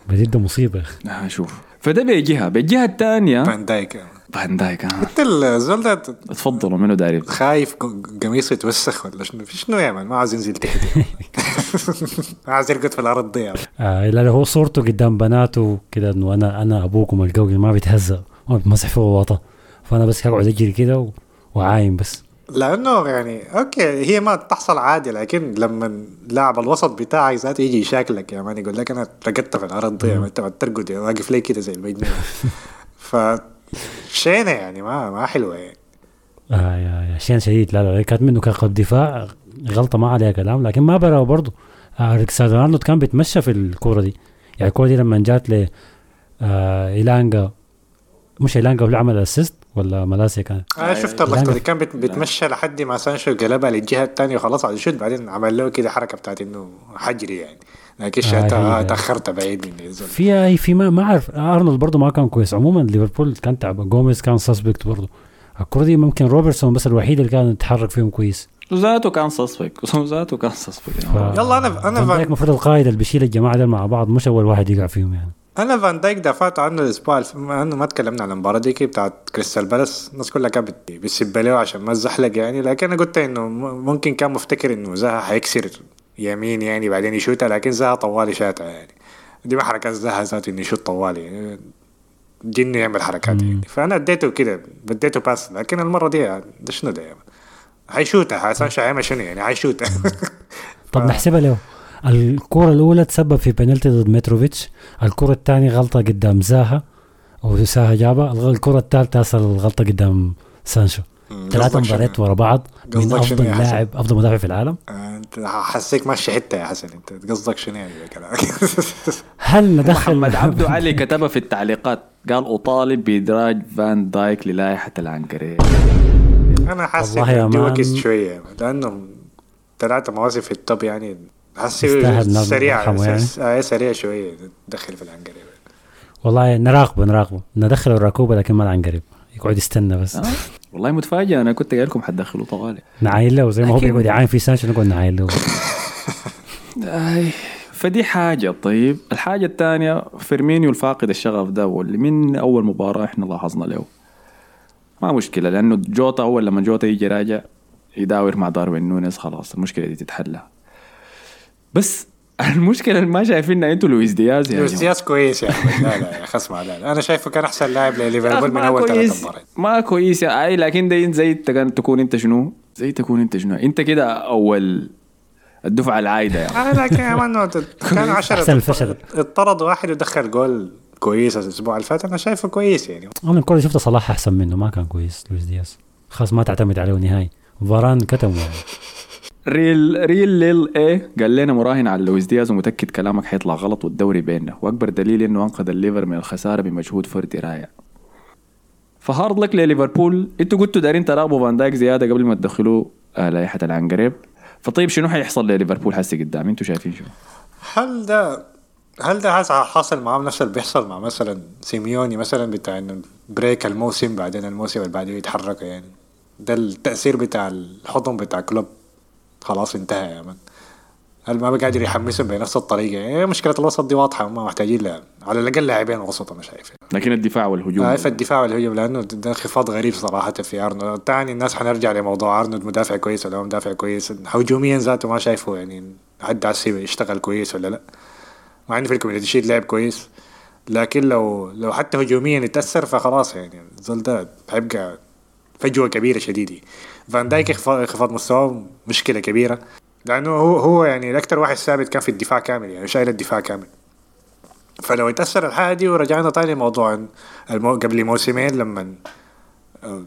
ده مصيبة. يا أخي آه شوف فده بجهه بالجهه الثانية فان دايك. فان دايك آه. انت الزول ده تفضلوا منو داري خايف قميصه يتوسخ ولا شنو؟ في شنو يعمل ما عايز ينزل تحت. ما عايز يرقد في الأرض دي يعني. آه لا لا هو صورته قدام بناته كده إنه أنا أنا أبوكم القوي ما بيتهزأ. ما بيتمسح فيه وطأ. فأنا بس هقعد أجري كده وعايم بس. لأنه يعني okay هي ما تحصل عادي لكن لما لاعب الوسط بتاعك ذاته يجي يشاكلك يا man يقول لك أنا رقدت في الأرض دي انت بترقد يا واقف لي كده زي المجنون ف شينة يعني ما ما حلوة يعني. آه يا يا شين شديد. لا لا كانت منه كقلب دفاع غلطة ما عليها كلام لكن ما برا برضه. آه كريستيانو رونالدو كان بيتمشى في الكورة دي. يعني الكورة دي لما جات ل آه إيلانجا مش ايلانجا اللي عمل assist ولا ملاسيا كان؟ أنا شفت اللقطه دي كان بيتمشى لحد ما سانشو قلبها للجهة الثانية وخلاص على يشد بعدين عمل له كده حركة بتاعت إنه حجري يعني. لكن آه، آه تأخرت بعيد زول. في اي في ما ما أعرف أرنولد برضه ما كان كويس. عموما ليفربول كان تعب. جوميز كان suspect برضه الكرة دي ممكن روبرتسون بس الوحيد اللي كان يتحرك فيهم كويس. وذاته كان suspect وذاته كان ف... يلا أنا أنا المفروض القائد اللي بيشيل الجماعة دول مع بعض مش أول واحد يقع فيهم يعني. أنا فان دايك دافعت عنه الأسبوع الف... ما تكلمنا عن المباراة دي بتاعت كريستال بالاس. الناس كلها كانت بت- بتسب له عشان ما تزحلق يعني. لكن أنا قلت إنه ممكن كان مفتكر إنه زها حيكسر يمين يعني بعدين يشوتها لكن زها طوالي شاتها يعني. دي ما حركات زها ذاته إنه يشوت طوالي يعني. جنه يعمل حركات يعني. فأنا اديته كده بديته pass. لكن المرة دي ده شنو ده؟ يعني حيشوتها حيعمل شنو يعني؟ حيشوتها. طب نحسبها له الكرة الأولى تسبب في بنالتي ضد متروفيتش الكرة الثانية غلطة قدام زاها وزاها جابها الكرة الثالثة أصل الغلطة قدام سانشو ثلاثة؟ مباريات ورا بعض من يا حسن؟ لاعب أفضل مدافع في العالم أنت حسيك ماشي حتة يا حسن أنت قصدك شنو يعني هل ندخل محمد عبدو علي كتبها في التعليقات قال أطالب بإدراج فان دايك للائحة العنقريب أنا حاسس والله يا man. شوية لأنه ثلاثة مواسم في ال top يعني سريع يعني. آه، سريع شوية دخل في العنقريب. والله نراقبه نراقبه. ندخل الركوبة لكن ما نعنقرب يقعد يستنى بس. آه، والله متفاجئ أنا كنت قايل لكم حتدخلوا طوالي. نعاين له زي ما هو. بيقعد يعاين في سانشو نقعد نعاين له. فدي حاجة. طيب الحاجة الثانية فيرمينيو الفاقد الشغف ده واللي من أول مباراة إحنا لاحظنا له. ما مشكلة لأنه جوتا أول لما جوتا يجي راجع يداور مع داروين نونيز خلاص المشكلة دي تتحلى بس المشكلة اللي ما شايفينها أنتوا لويس دياز يا لويس. دياز كويس يعني لا لا يا خصم لا, لا. أنا شايفه كان أحسن لاعب لليفربول من ما أول ثلاث مباريات. ما كويس يا اي لكن ده زي تكون أنت شنو؟ زي تكون أنت شنو؟ أنت كده أول الدفعة العايدة يعني آه لكن يا man كان 10 أحسن الفشل. اطرد واحد ودخل جول كويس الأسبوع اللي فات. أنا شايفه كويس يعني. أنا الكرة شفت صلاح أحسن منه. ما كان كويس لويس دياز. خلاص ما تعتمد عليه نهائي. فاران كتم يعني ريل ريل ليل إيه قال لنا مراهن على لويس دياز ومتأكد كلامك حيطلع غلط والدوري بيننا. وأكبر دليل إنه أنقذ الليفر من الخسارة بمجهود فردي رائع ف hard luck لليفربول. إنتوا قلتوا دارين تراقبوا فان دايك زيادة قبل ما تدخلوه آه لائحة العنقريب. فطيب شنو حيحصل لليفربول هسه قدام؟ إنتوا شايفين شنو؟ هل ده هل ده حاصل معاه نفس اللي بيحصل مع مثلا سيميوني مثلا بتاع إنه break الموسم بعدين الموسم اللي بعده يتحرك يعني؟ ده التأثير بتاع الحضن بتاع كلوب. خلاص انتهى يا man. هل ما بقادر يحمسهم بنفس الطريقة؟ يعني مشكلة الوسط دي واضحة ما محتاجين لها على الأقل لاعبين وسط أنا شايف لكن الدفاع والهجوم. آه الدفاع والهجوم لأنه ده انخفاض غريب صراحة في أرنولد. تاني الناس حنرجع لموضوع أرنولد مدافع كويس ولا مدافع كويس. هجوميا ذاته ما شايفه يعني لحد هسي يشتغل كويس ولا لا. مع انه في ال Community Shield لعب كويس. لكن لو لو حتى هجوميا يتأثر فخلاص يعني الزول ده حيبقى فجوة كبيرة شديدة. فان دايك انخفاض مستواه مشكلة كبيرة. لأنه هو هو يعني الاكثر واحد ثابت كان في الدفاع كامل يعني شايل الدفاع كامل. فلو يتاثر الحاجة دي ورجعنا تاني موضوع المو... قبل موسمين لما آه،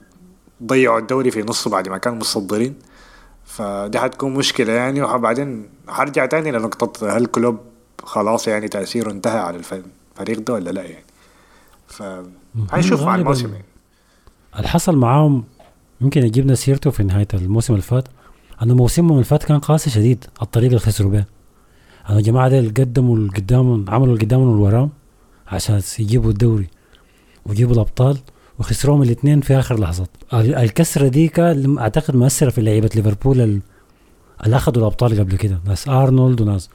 ضيعوا الدوري في نصه بعد ما كانوا متصدرين. فدي حتكون مشكلة يعني. وبعدين حرجع تاني لنقطة هل كلوب خلاص يعني تأثيره انتهى على الف- الفريق ده ولا لا يعني. ف هنشوف مع غالباً الموسم يعني. اللي حصل معاهم يمكن جبنا سيرته في نهاية الموسم اللي فات. أنه موسمهم اللي فات كان قاسي شديد الطريقة اللي خسروا بها أنا الجماعة دي قدموا اللي قدامهم عملوا اللي قدامهم وراهم عشان يجيبوا الدوري ويجيبوا الأبطال وخسروهم الاثنين في آخر لحظات ال- الكسرة دي كان أعتقد مؤثرة في لعيبة ليفربول ال- اللي أخذوا الأبطال قبل كده. ناس أرنولد وناس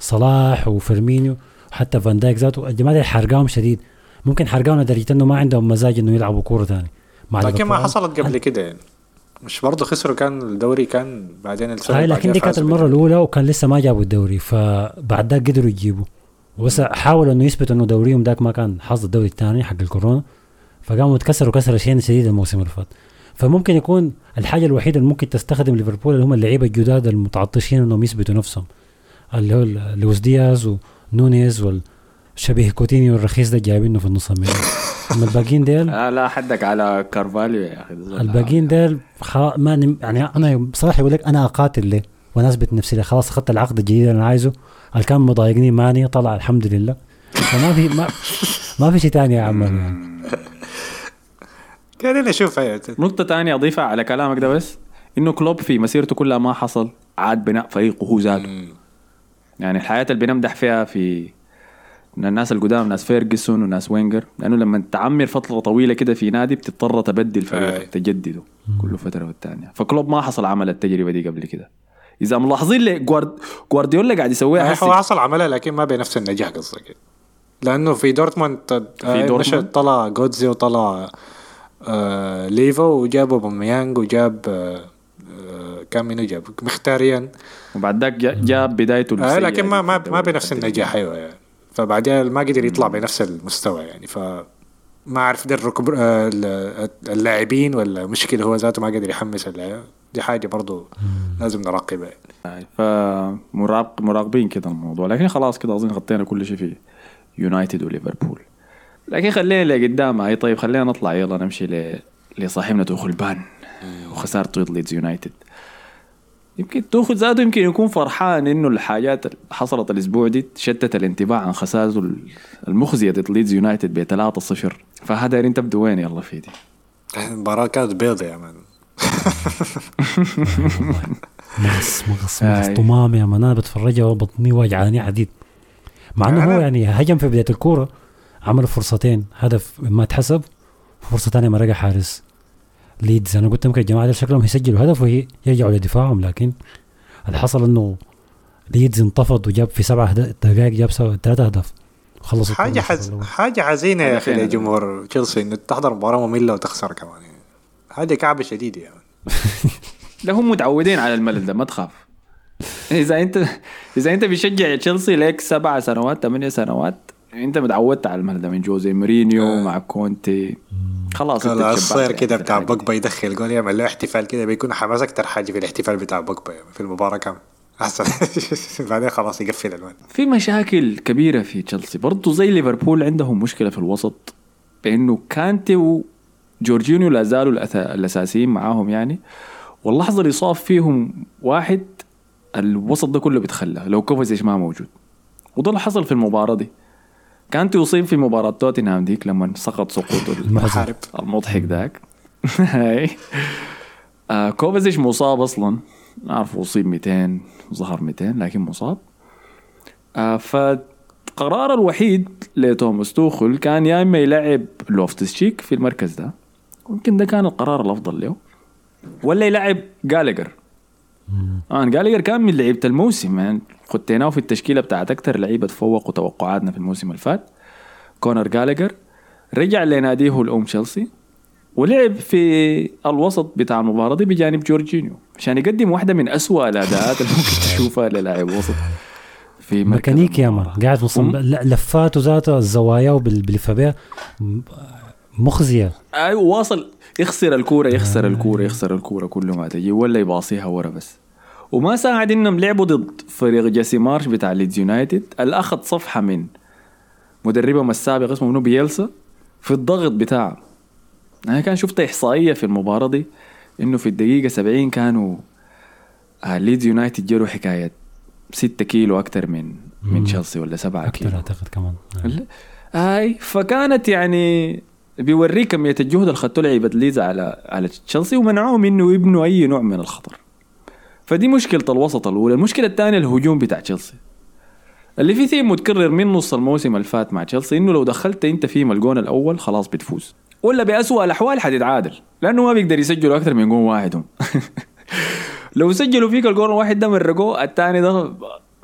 صلاح وفيرمينيو حتى فان دايك ذاته. الجماعة دي حرقاهم شديد. ممكن حرقاهم لدرجة إنه ما عندهم مزاج إنه يلعبوا كورة ثاني مع لكن ما. حصلت قبل كده يعني مش برضه خسروا كان الدوري كان بعدين هاي اللي لكن دي كانت بالدوري. الأولى وكان لسه ما جابوا الدوري فبعد ذاك قدروا يجيبوا بس حاولوا إنه يثبتوا إنه دوريهم ذاك ما كان حظ الدوري الثاني حق الكورونا فقاموا اتكسروا كسرة شين شديد الموسم اللي فات فممكن يكون الحاجة الوحيدة اللي ممكن تستخدم ليفربول اللي هم اللعيبة الجداد المتعطشين إنهم يثبتوا نفسهم اللي هو لويس دياز ونونيز والشبيه كوتينيو الرخيص ده جايبينه في النص الميدان أما الباقيين ديل؟ آه لا حدك على كارفاليو يا أخي. الباقيين ديل خلاص ما يعني أنا بصراحه يقول لك أنا أقاتل ليه؟ وأنا اثبت نفسي ليه. خلاص أخذت العقد الجديد اللي أنا عايزه. اللي كان مضايقني ماني طلع الحمد لله. فما في ما ما في شيء ثاني يا عم. يعني. قاعدين نشوف هي نقطة تانية أضيفها على كلامك ده بس إنه كلوب في مسيرته كلها ما حصل عاد بناء فريقه هو ذاته يعني الحاجة اللي بنمدح فيها في من الناس القدام ناس فيرجسون وناس وينجر لأنه لما تعمر فترة طويلة كده في نادي بتضطر تبدل أي. فريقك تجدده كل فترة والثانيه فكلوب ما حصل عمل التجربة دي قبل كده. إذا ملاحظين لي جوارد... جوارديولا قاعد يسويها هو حصل عملها لكن ما بنفس النجاح قصدك. لأنه في دورتموند في دورتموند؟ طلع جوتزي وطلع آه ليفا وجابوا أوباميانج وجاب آه آه كان منو جاب؟ مخيتاريان. وبعد ذاك جا- جاب بدايته آه لكن ما ما في ما بنفس. النجاح أيوه يعني فبعدين ما قدر يطلع بنفس المستوى يعني ف ما أعرف ده الركب آه، ال- اللاعبين ولا مشكلة هو ذاته ما قدر يحمس اللاعب دي حاجة برضو لازم نراقبها. يعني. فمراقب مراقبين كده الموضوع. لكن خلاص كده أظن غطينا كل شيء في يونايتد وليفربول. لكن خلينا لقدام هاي طيب خلينا نطلع يلا نمشي ل... لصاحبنا توخل بان وخسارته ضد ليدز يونايتد. يمكن توخل ذاته يمكن يكون فرحان إنه الحاجات اللي حصلت الأسبوع دي شتت الانتباه عن خسارته المخزية ضد ليدز يونايتد ب 3-0 فهذا انت تبدو وين يلا في دي المباراة كانت بيضة يا man مغص مغص. مغص طمام يا man أنا بتفرجها وبطني وجعاني عديل. مع إنه هو يعني هجم في بداية الكورة عمل فرصتين. هدف ما اتحسب فرصة ثانية ما رجع حارس. ليدز. أنا قلت يمكن الجماعه دول شكلهم يسجلوا هدف ويرجعوا لدفاعهم لكن اللي حصل إنه ليدز انتفض وجاب في سبع هد- دقائق جاب ثلاثة أهداف. وخلص حاجة حز... حاجة حزينة يا أخي. لجمهور تشيلسي إنه تحضر مباراة مملة وتخسر كمان. يعني. حاجة كعبة شديدة يعني. لا هم متعودين على الملل ده ما تخاف. إذا أنت إذا أنت بتشجع تشيلسي لك سبع سنوات ثمانية سنوات انت متعودت على الملل ده من جوزي مورينيو آه. مع كونتي. خلاص انت الصير تشبعت كده يعني بتاع. بوجبا يدخل جول يعمل له احتفال كده بيكون حماس أكتر حاجة في الاحتفال بتاع بوجبا يعني في المباراة كامل أحسن. بعدين خلاص يقفل الوان في مشاكل كبيرة في تشيلسي. برضه زي ليفربول عندهم مشكلة في الوسط بأنه كانتي وجورجينيو لا زالوا الأساسيين معاهم يعني. واللحظة اللي صاب فيهم واحد الوسط ده كله بيتخلى لو كوفازيش ما موجود. وده اللي حصل في المباراة دي. كانتي يصيب في مباراة توتنهام ديك لما سقط سقوط المحارب المضحك ذاك. آه كوفازيش مصاب أصلا. نعرف اصيب 200 ظهر 200 لكن مصاب. آه فالقرار الوحيد لتوماس توخل كان يا إما يلعب لوفتس شيك في المركز ده. ممكن ده كان القرار الأفضل له. ولا يلعب جالجر آه جالجر كان من لعيبة الموسم يعني خديناه في التشكيلة بتاعت أكثر لعيبة تفوقوا توقعاتنا في الموسم اللي فات كونر جالجر رجع لناديه الأم تشيلسي ولعب في الوسط بتاع المباراة دي بجانب جورجينيو عشان يقدم واحدة من أسوأ الأداءات اللي ممكن تشوفها للاعب وسط في ميكانيك يا man. قاعد في. لا، لفاته ذاته الزوايا بها م- مخزية أيوه واصل يخسر الكورة يخسر الكورة يخسر الكورة كل ما تجي ولا يباصيها ورا بس. وما ساعد إنهم لعبوا ضد فريق جيسي مارش بتاع ليدز يونايتد اللي اخذ صفحة من مدربهم السابق اسمه منو؟ بيلسا في الضغط بتاعه. أنا كان شفت إحصائية في المباراة دي إنه في الدقيقة 70 كانوا آه، ليدز يونايتد جروا حكاية 6 كيلو أكثر من من. تشيلسي ولا 7 أكثر كيلو. أعتقد كمان. هاي فكانت يعني بيوريك كمية الجهد اللي خدته لعيبة ليدز على على تشيلسي ومنعوهم إنه يبنوا أي نوع من الخطر. فدي مشكلة الوسط الأولى. المشكلة الثانية الهجوم بتاع تشيلسي. اللي في ثيم متكرر من نص الموسم اللي فات مع تشيلسي إنه لو دخلت أنت فيهم الجون الأول خلاص بتفوز. ولا بأسوأ الأحوال حتتعادل لأنه ما بيقدر يسجلوا أكثر من جون واحد هم. لو سجلوا فيك الجون الواحد ده مرقوه الثاني ده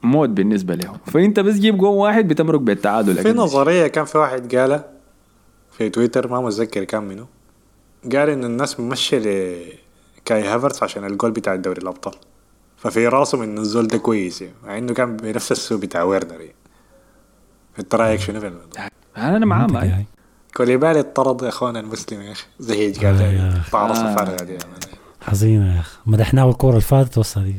موت بالنسبة لهم. فأنت بس جيب جون واحد بتمرق بالتعادل في. نظرية كان في واحد قالها في تويتر ما متذكر كان منو قال إن الناس ممشيه لكاي هافرتس عشان الجول بتاع الدوري الأبطال. ففي راسهم انه الزول ده كويس يعني مع إنه كان بنفس السوق بتاع ويرنر يعني. أنت رأيك شنو في الموضوع؟ أنا معاه هاي. كوليبالي اطرد اخوانا المسلم يا أخي. زهيج قال آه يا آه. يا man. حزينه يا أخي. مدحناه الكورة اللي فاتت وصل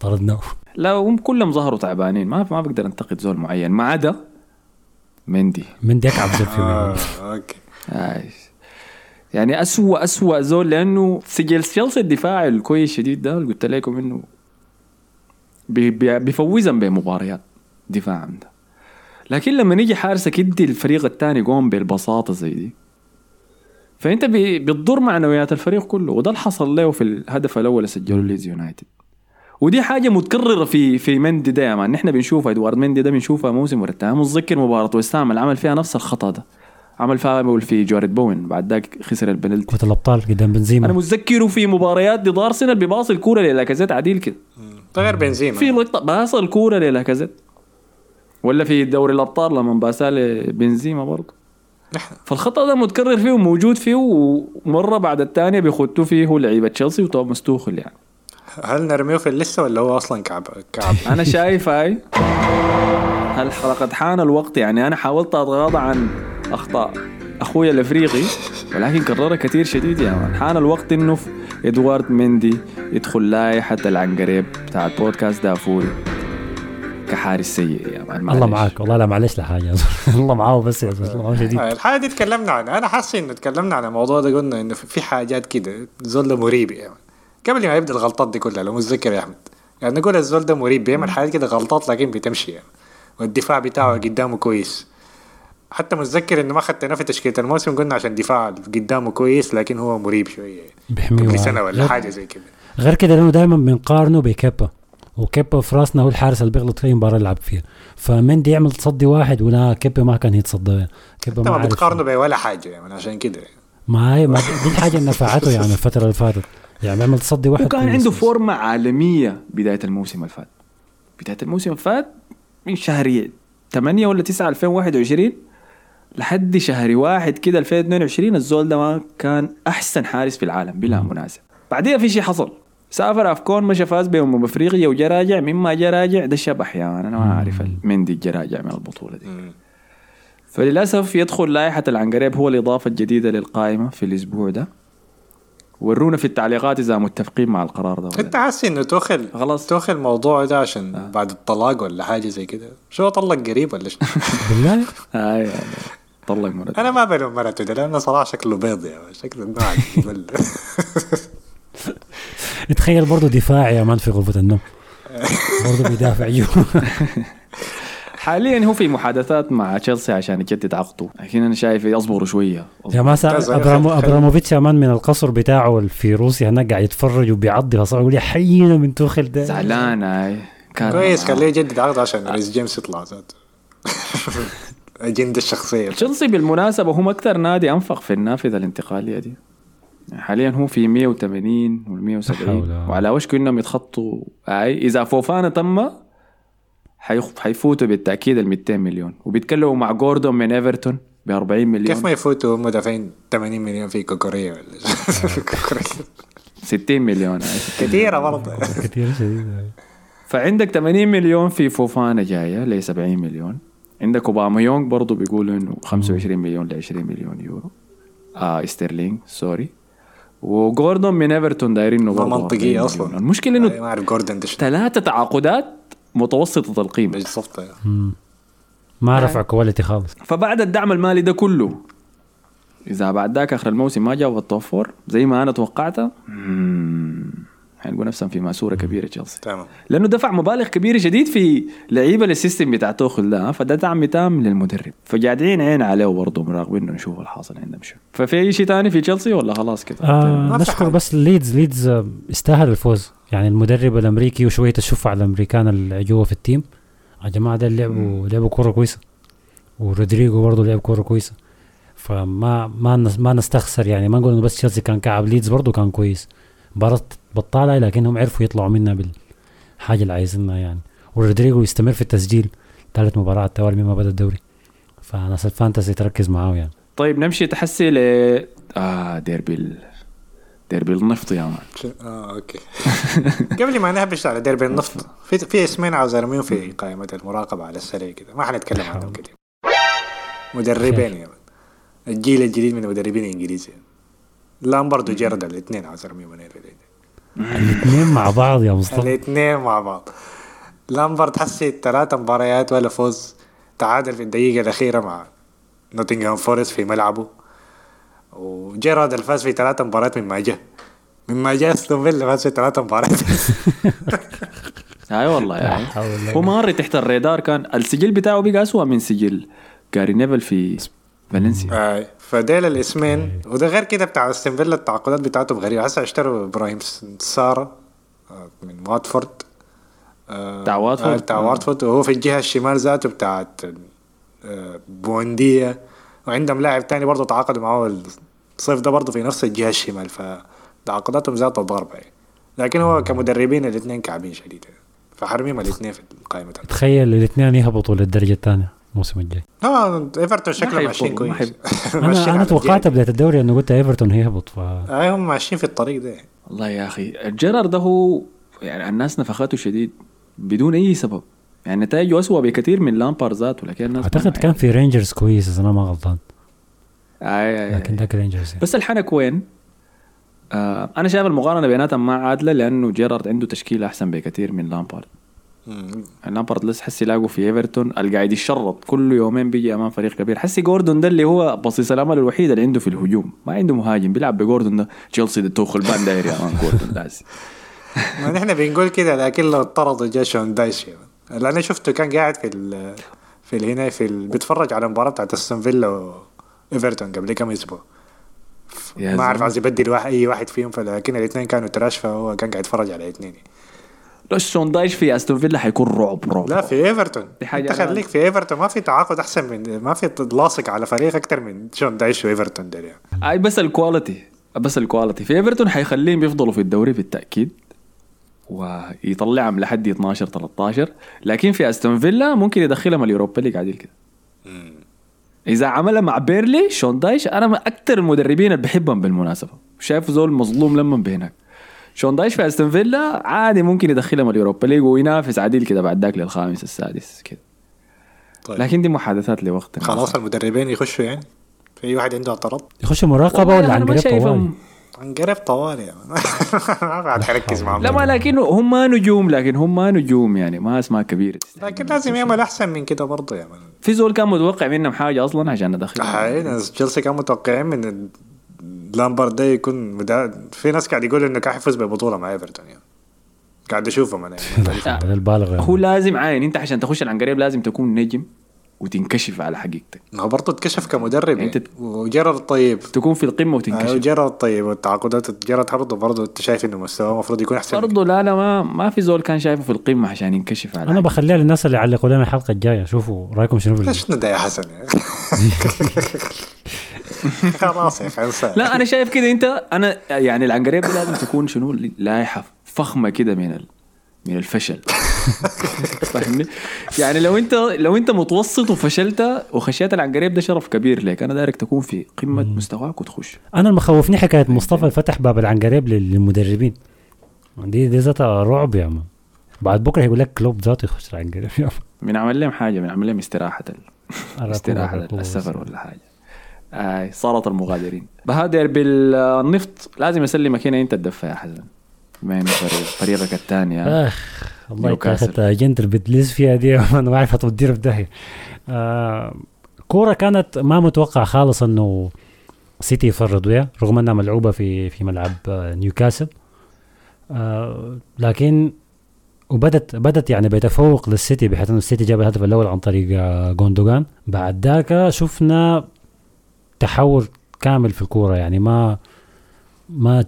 طردناه. لا هم كلهم ظهروا تعبانين. ما ما بقدر أنتقد زول معين. ما عدا مندي. من ديك عبد في آه okay. يعني أسوأ أسوأ زول لأنه سجل تشيلسي الدفاع الكويس شديد ده اللي قلت لكم إنه بي- بي- بيفوزهم بمباريات دفاعا ده. لكن لما يجي حارسك يدي الفريق الثاني جون بالبساطة زي دي فأنت بتضر معنويات الفريق كله. وده اللي حصل له في الهدف الأول اللي سجله ليدز يونايتد. ودي حاجة متكررة في في مندي ده يا man. نحن بنشوفها إدوارد. مندي ده بنشوفها موسم ورا الثاني متذكر مباراة ويستهام اللي عمل فيها نفس الخطأ ده. عمل فاول في جاريد بوين. بعد ذاك خسر البنالتي. كرة الأبطال قدام أنا بنزيما متذكره في مباريات ضد أرسنال بباص الكورة للاكازيت عديل كده. ده غير بنزيما. في لقطة باص الكورة للاكازيت. ولا في دوري الأبطال لما باسها لبنزيما برضه. فالخطأ ده متكرر فيه وموجود فيه ومرة بعد الثانية بيخطوا فيه لعيبة تشيلسي وتوماس توخل يعني. هل نرميه في اللسة ولا هو أصلا كعب كعب؟ أنا شايف هاي. هل قد حان الوقت. يعني أنا حاولت أتغاضى عن أخطاء اخويا الإفريقي ولكن كررها كثير شديد يا مان. حان الوقت إنه في إدوارد مندي يدخل لائحه العنقريب بتاع بودكاست دافوري. كحارس سيء يا مان. الله. معاك. والله لا معلش. لحاجه الله معاه بس يا زلمة. الله معاه شديد الحاجة دي تكلمنا عنها. أنا حاسس إنه تكلمنا عن الموضوع ده قلنا إنه في حاجات كده. الزول ده مريب يعني قبل ما يبدأ الغلطات دي كلها لو متذكر يا أحمد. يعني نقول الزول ده مريب بيعمل حاجات كده غلطات لكن بتمشي. يعني والدفاع بتاعه قدامه كويس. حتى متذكر إنه ما خدتنا في تشكيلة الموسم قلنا عشان دفاع قدامه كويس لكن هو مريب شوية. بيحميه قبل سنة غير- ولا حاجة زي كده. غير كده لأنه دائما بنقارنه بكيبا. وكيبا في رأسنا هو الحارس اللي بيغلط في مباراة يلعب فيها. فمندي يعمل تصدي واحد ولا كيبا ما كان يتصدى. كيبا ما. بتقارنه بولا حاجة يعني عشان كده. ما هي ما دي الحاجة اللي نفعته يعني الفترة اللي فاتت. يعني بيعمل تصدي واحد وكان عنده بس. فورمة عالمية بداية الموسم اللي فات. بداية الموسم اللي فات من شهر 8 ولا 9 2021 لحد شهر واحد كده 2022 الزول ده ما كان أحسن حارس في العالم بلا منازع. بعديها في شيء حصل. سافر أفكون مشى فاز بأمم أفريقيا وجا راجع مما جا راجع ده شبح يا مان أنا ما أعرف مندي جا راجع من البطولة دي. فللأسف يدخل لائحة العنقريب هو الإضافة الجديدة للقائمة في الأسبوع ده. ورونا في التعليقات إذا متفقين مع القرار ده. ولا أنت حاسس إنه توخل خلاص. توخل الموضوع ده عشان بعد الطلاق ولا حاجة زي كده؟ شو طلق قريب ولا شنو؟ بالله. يعني طلق مرته أنا ما بلوم مرته ده لأنه صراحة شكله بيض يا. شكله نوع يقول تخيل برضه دفاع يا مان في غرفة النوم. برضه بيدافع جوا حاليا هو في محادثات مع تشيلسي عشان يجدد عقده. لكن أنا شايف يصبروا شوية. يا ما. أبرامو أبراموفيتش يا man من القصر بتاعه في روسيا هناك قاعد يتفرج وبيعضي فصار يقول يا حينا من توخل ده. زعلان هاي كان كويس خليه يجدد عقده عشان ريس جيمس يطلع ذاته أجندة الشخصية. تشيلسي بالمناسبة هم أكثر نادي أنفق في النافذة الانتقالية دي. حاليا هو في 180 وال 170 حول. وعلى وشك إنهم يتخطوا. اي إذا فوفانا تم حيخ- حيفوتوا بالتأكيد ال 200 مليون. وبيتكلموا مع جوردون من إيفرتون ب 40 مليون. كيف ما يفوتوا هم دافعين 80 مليون في كوكوريا ولا كوكوريا 60 مليون. كثيرة برضه. كثير شديد فعندك 80 مليون في فوفانا جاية ل 70 مليون. عندك اوباميونج برضه بيقولوا إنه 25 مليون ل 20 مليون يورو. آه sterling sorry. وجوردون من إيفرتون دايرين إنه منطقية 40 أصلا. المشكلة إنه ما أعرف شنو. ثلاثة تعاقدات متوسطة القيمة. بالضبط ما رفع quality خالص. فبعد الدعم المالي ده كله إذا بعد ذاك آخر الموسم ما جاب ال top four زي ما أنا توقعتها مم، حيلقوا نفسهم في ماسورة كبيرة تشيلسي تمام. لأنه دفع مبالغ كبيرة شديد في لعيبة لل system بتاع توخل ده فده دعم تام للمدرب. فقاعدين عين عليه برضه مراقبين إنه نشوف الحاصل عندهم شو. ففي أي شيء ثاني في تشيلسي ولا خلاص كده؟ آه نشكر. بس ليدز ليدز آه، استاهل الفوز. يعني المدرب الأمريكي وشوية الشفعة الأمريكان اللي جوا في ال team. يا جماعة ده لعبوا لعبوا كورة كويسة. ورودريجو برضه لعب كورة كويسة. فما ما ما نستخسر يعني. ما نقول إنه بس تشيلسي كان كعب. ليدز برضه كان كويس. مباراة بطالة لكنهم عرفوا يطلعوا منها بالحاجة اللي عايزينها يعني. ورودريجو يستمر في التسجيل. ثالث مباراة على التوالي مما بدأ الدوري. فناس ال fantasy تركز معاه يعني. طيب نمشي حسي ل آه ديربي. ديربي النفط يا man آه okay. قبل ما نهبش على ديربي النفط في في اسمين عاوز ارميهم في قائمة المراقبة على السريع كده. ما حنتكلم عنهم كده مدربين يا man. الجيل الجديد من المدربين الانجليزي لامبارد وجيرارد الاثنين عاوز ارميهم هنا. الاثنين مع بعض يا مصطفى. الاثنين مع بعض. لامبارد حسي ثلاث مباريات ولا فوز. تعادل في الدقيقة الأخيرة مع نوتنغهام فورست في ملعبه. وجيرارد الفاز في ثلاث مباريات مما جاء. مما جاء أستون فيلا فاز في ثلاث مباريات. أي والله يعني هو ماري تحت الرادار كان السجل بتاعه بقى اسوء من سجل جاري نيفل في فالنسيا. آه، فديل الاسمين وده غير كده بتاع أستون فيلا التعاقدات بتاعتهم غريبة هسه اشتروا إبراهيم سارة آه، من واتفورد. آه، بتاع واتفورد؟ آه، بتاع آه. واتفورد. وهو في الجهة الشمال ذاته بتاعت آه، بوندية. وعندهم لاعب تاني برضه تعاقدوا معاه الصيف ده برضه في نفس الجهة الشمال فتعاقداتهم ذاتها ضربه يعني. لكن هو كمدربين الاثنين كعبين شديد. فحرميهم الاثنين في القائمة. تخيل الاثنين يهبطوا للدرجة الثانية الموسم الجاي. آه إيفرتون شكله ماشيين ما كويس. أنا أنا توقعت. بداية الدوري إنه قلت إيفرتون هيهبط ف آه هم ماشيين في الطريق ده. والله يا أخي جيرارد ده هو يعني الناس نفخته شديد بدون أي سبب. يعني نتائجه اسوء بكثير من لامبارد ذاته لكن الناس أعتقد كان في رينجرز كويس إذا أنا ما غلطان. آي. لكن ذاك رينجرز يعني. بس الحنك وين؟ آه أنا شايف المقارنة بيناتهم ما عادلة لأنه جيرارد عنده تشكيلة أحسن بكثير من لامبارد لامبارد لسه حسي لاقوا في إيفرتون القاعد يشرط كل يومين بيجي أمام فريق كبير حسي جوردون ده اللي هو بصيص الأمل الوحيد اللي عنده في الهجوم ما عنده مهاجم بيلعب بجوردون ده تشيلسي ده توخل بان داير يا man جوردون هسي. ما نحن بنقول كده لكن لو اطرد جا شون دايش اللي أنا شفته كان قاعد في ال في هنا في ال... بيتفرج على المباراه بتاعت أستون فيلا وايفرتون قبل كم أسبوع. ما أعرف. عايز يبدل واحد أي واحد فيهم فلكن الاثنين كانوا trash فهو كان قاعد يتفرج على الاثنين لو شون دايش في أستون فيلا حيكون رعب رعب. لا في إيفرتون. دي حاجة انت خليك في إيفرتون. ما في تعاقد أحسن من ما في لاصق على فريق أكثر من شون دايش وإيفرتون ده يعني. أي بس ال quality بس ال quality في إيفرتون حيخليهم يفضلوا في الدوري بالتأكيد. ويطلعهم لحد 12 13 لكن في أستون فيلا ممكن يدخلهم اليوروبا ليج عديل كده. إذا عملها مع بيرلي شون دايش أنا من أكثر المدربين اللي بحبهم بالمناسبة. شايف زول مظلوم لما بهناك. شون دايش في أستون فيلا عادي ممكن يدخلهم اليوروبا ليج وينافس عديل كده بعد ذاك للخامس السادس كده. طيب. لكن دي محادثات لوقت. خلاص المدربين يخشوا يعني؟ في واحد عنده اعتراض؟ يخش مراقبة ولا عن قريب طوالي شايفهم. انقرب طوالي يعني. ما بعد حركز معهم. لا ما لكن هم ما نجوم لكن هم ما نجوم يعني ما أسماء كبيرة. لكن لازم يعمل أحسن من كده برضه يا مان في زول كان متوقع منهم حاجة أصلا عشان ندخل هاي ناس تشيلسي كانوا متوقعين من لامبارد ده يكون مدا... في ناس قاعد يقول إنه كان حيفوز ببطولة مع إيفرتون يعني. قاعد أشوفهم أنا يعني. يعني. هو لازم عاين أنت عشان تخش العنقريب لازم تكون نجم. وتنكشف على حقيقتك. ما هو برضه اتكشف كمدرب أنت- يعني. وجرد طيب. تكون في القمة أيوه وتنكشف. جرد طيب والتعاقدات جرد برضه برضه أنت شايف إنه مستواه المفروض يكون أحسن من برضه لا لا ما ما في زول كان شايفه في القمة عشان ينكشف على أنا. بخليها للناس اللي يعلقوا لنا الحلقة الجاية شوفوا رأيكم شنو ليش ده يا حسن يعني؟ خلاص يا أخي لا أنا شايف كده. أنت أنا يعني العنقريب لازم تكون شنو؟ لائحه فخمة كده من ال... من الفشل. فاهمني؟ يعني لو انت لو انت متوسط وفشلت وخشيت العنقريب ده شرف كبير لك. أنا دايرك تكون في قمة مستواك وتخش. أنا المخوفني حكاية مصطفى فتح باب العنقريب لل- للمدربين. دي دي ذاتها رعب يا man بعد بكرة يقول لك كلوب ذاته يخش العنقريب يا man. بنعمل لهم حاجة بنعمل لهم استراحة استراحة. السفر ولا حاجة. آي صالة المغادرين. فديربي النفط لازم أسلمك هنا أنت الدفه يا حسن. بما انه فريق فريقك الثاني أخ. كانت اجنت اللي بتلز فيها دي أنا ما أعرف هتودينا في داهيه آه كورة كانت ما متوقع خالص إنه سيتي يفرضوا اياه رغم إنها ملعوبة في في ملعب آه، نيوكاسل. آه لكن وبدت بدت يعني بتفوق للسيتي بحيث إنه السيتي جاب الهدف الأول عن طريق آه، جوندوجان بعد ذاك شفنا تحول كامل في الكورة يعني ما ما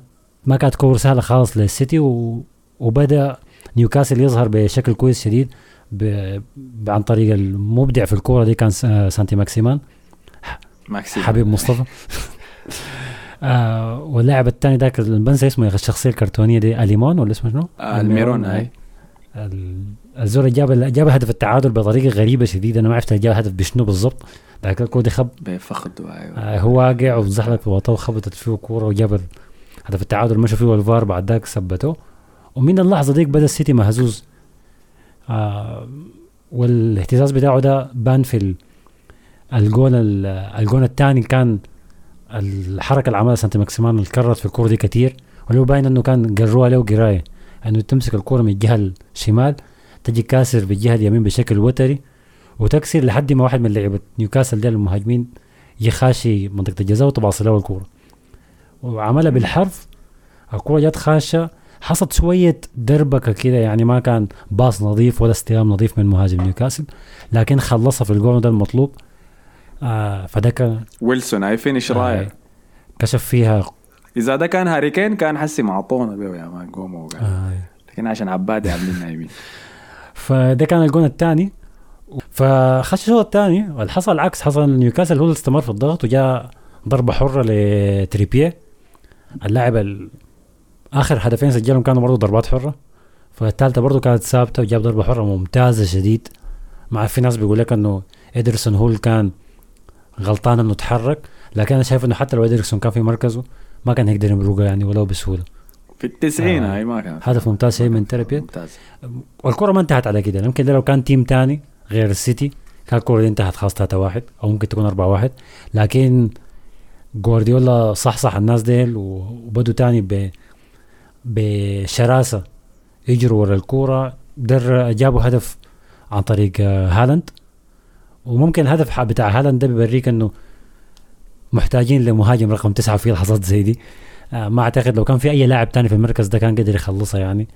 ما كانت كوره سهلة خالص للسيتي و وبدأ نيوكاسل يظهر بشكل كويس شديد ب... عن طريق المبدع في الكورة دي كان آه، سانتي ماكسيمان. ماكسي حبيب مصطفى. آه واللاعب الثاني ذاك بنسى اسمه يا أخي الشخصية الكرتونية دي ألميرون ولا اسمه شنو؟ آه، الميرون هاي ال- الزول جاب جاب هدف التعادل بطريقة غريبة شديدة أنا ما عرفت جاب هدف بشنو بالضبط. ذاك الكود خب. بفخد أيوه آه هو واقع وزحلق في وخبطت فيه كورة وجاب هدف التعادل مشى فيه الفار بعد ذاك ثبته. ومن اللحظة ديك بدأ السيتي مهزوز. آه والإهتزاز بتاعه ده بان في ال- الجون ال- الجون الثاني كان الحركة اللي عملها سانتي ماكسيمان اللي في الكوره دي كتير. هو باين إنه كان قروها له قراية. إنه تمسك الكوره من الجهة الشمال تجي كاسر بالجهة اليمين بشكل وتري وتكسر لحد ما واحد من لعيبة نيوكاسل ديل المهاجمين يخاشي منطقة الجزاء وتباصي له الكوره وعملها بالحرف. الكوره جت خاشة. حصلت شوية دربكة كده يعني ما كان باص نظيف ولا استلام نظيف من مهاجم نيوكاسل لكن خلصها في الجون ده المطلوب. آه فده كان ويلسون هاي finish رائع آه كشف فيها إذا ده كان هاري كين كان حسي معطونا بيه يا مان وقاعد. آه. لكن عشان عبادي عاملين نايمين. فده كان الجون الثاني. فخش الشوط الثاني اللي حصل العكس حصل نيوكاسل هو اللي استمر في الضغط وجاء ضربة حرة لتريبيه اللاعب ال- آخر هدفين سجلهم كانوا برضه ضربات حرة. فالثالثه برضه كانت ثابتة وجاب ضربة حرة ممتازة شديد. مع في ناس بيقول لك إنه ادرسون هو اللي كان غلطان إنه تحرك لكن أنا شايف إنه حتى لو ادرسون كان في مركزه ما كان هيقدر يمرقها يعني ولو بسهولة. في التسعين آه. هاي ما كان. هدف ممتاز شيء من تربيه ممتاز. والكرة ما انتهت على كده. يمكن لو كان team تاني غير السيتي كان الكرة دي انتهت خلاص 3 واحد أو ممكن تكون 4 واحد. لكن جوارديولا صحصح الناس ديل وبدوا تاني ب بشراسة يجروا ورا الكورة در جابوا هدف عن طريق آه، هالاند. وممكن الهدف بتاع هالاند ده بيوريك إنه محتاجين لمهاجم رقم تسعة في لحظات زي دي. آه، ما أعتقد لو كان في أي لاعب تاني في المركز ده كان قدر يخلصها يعني.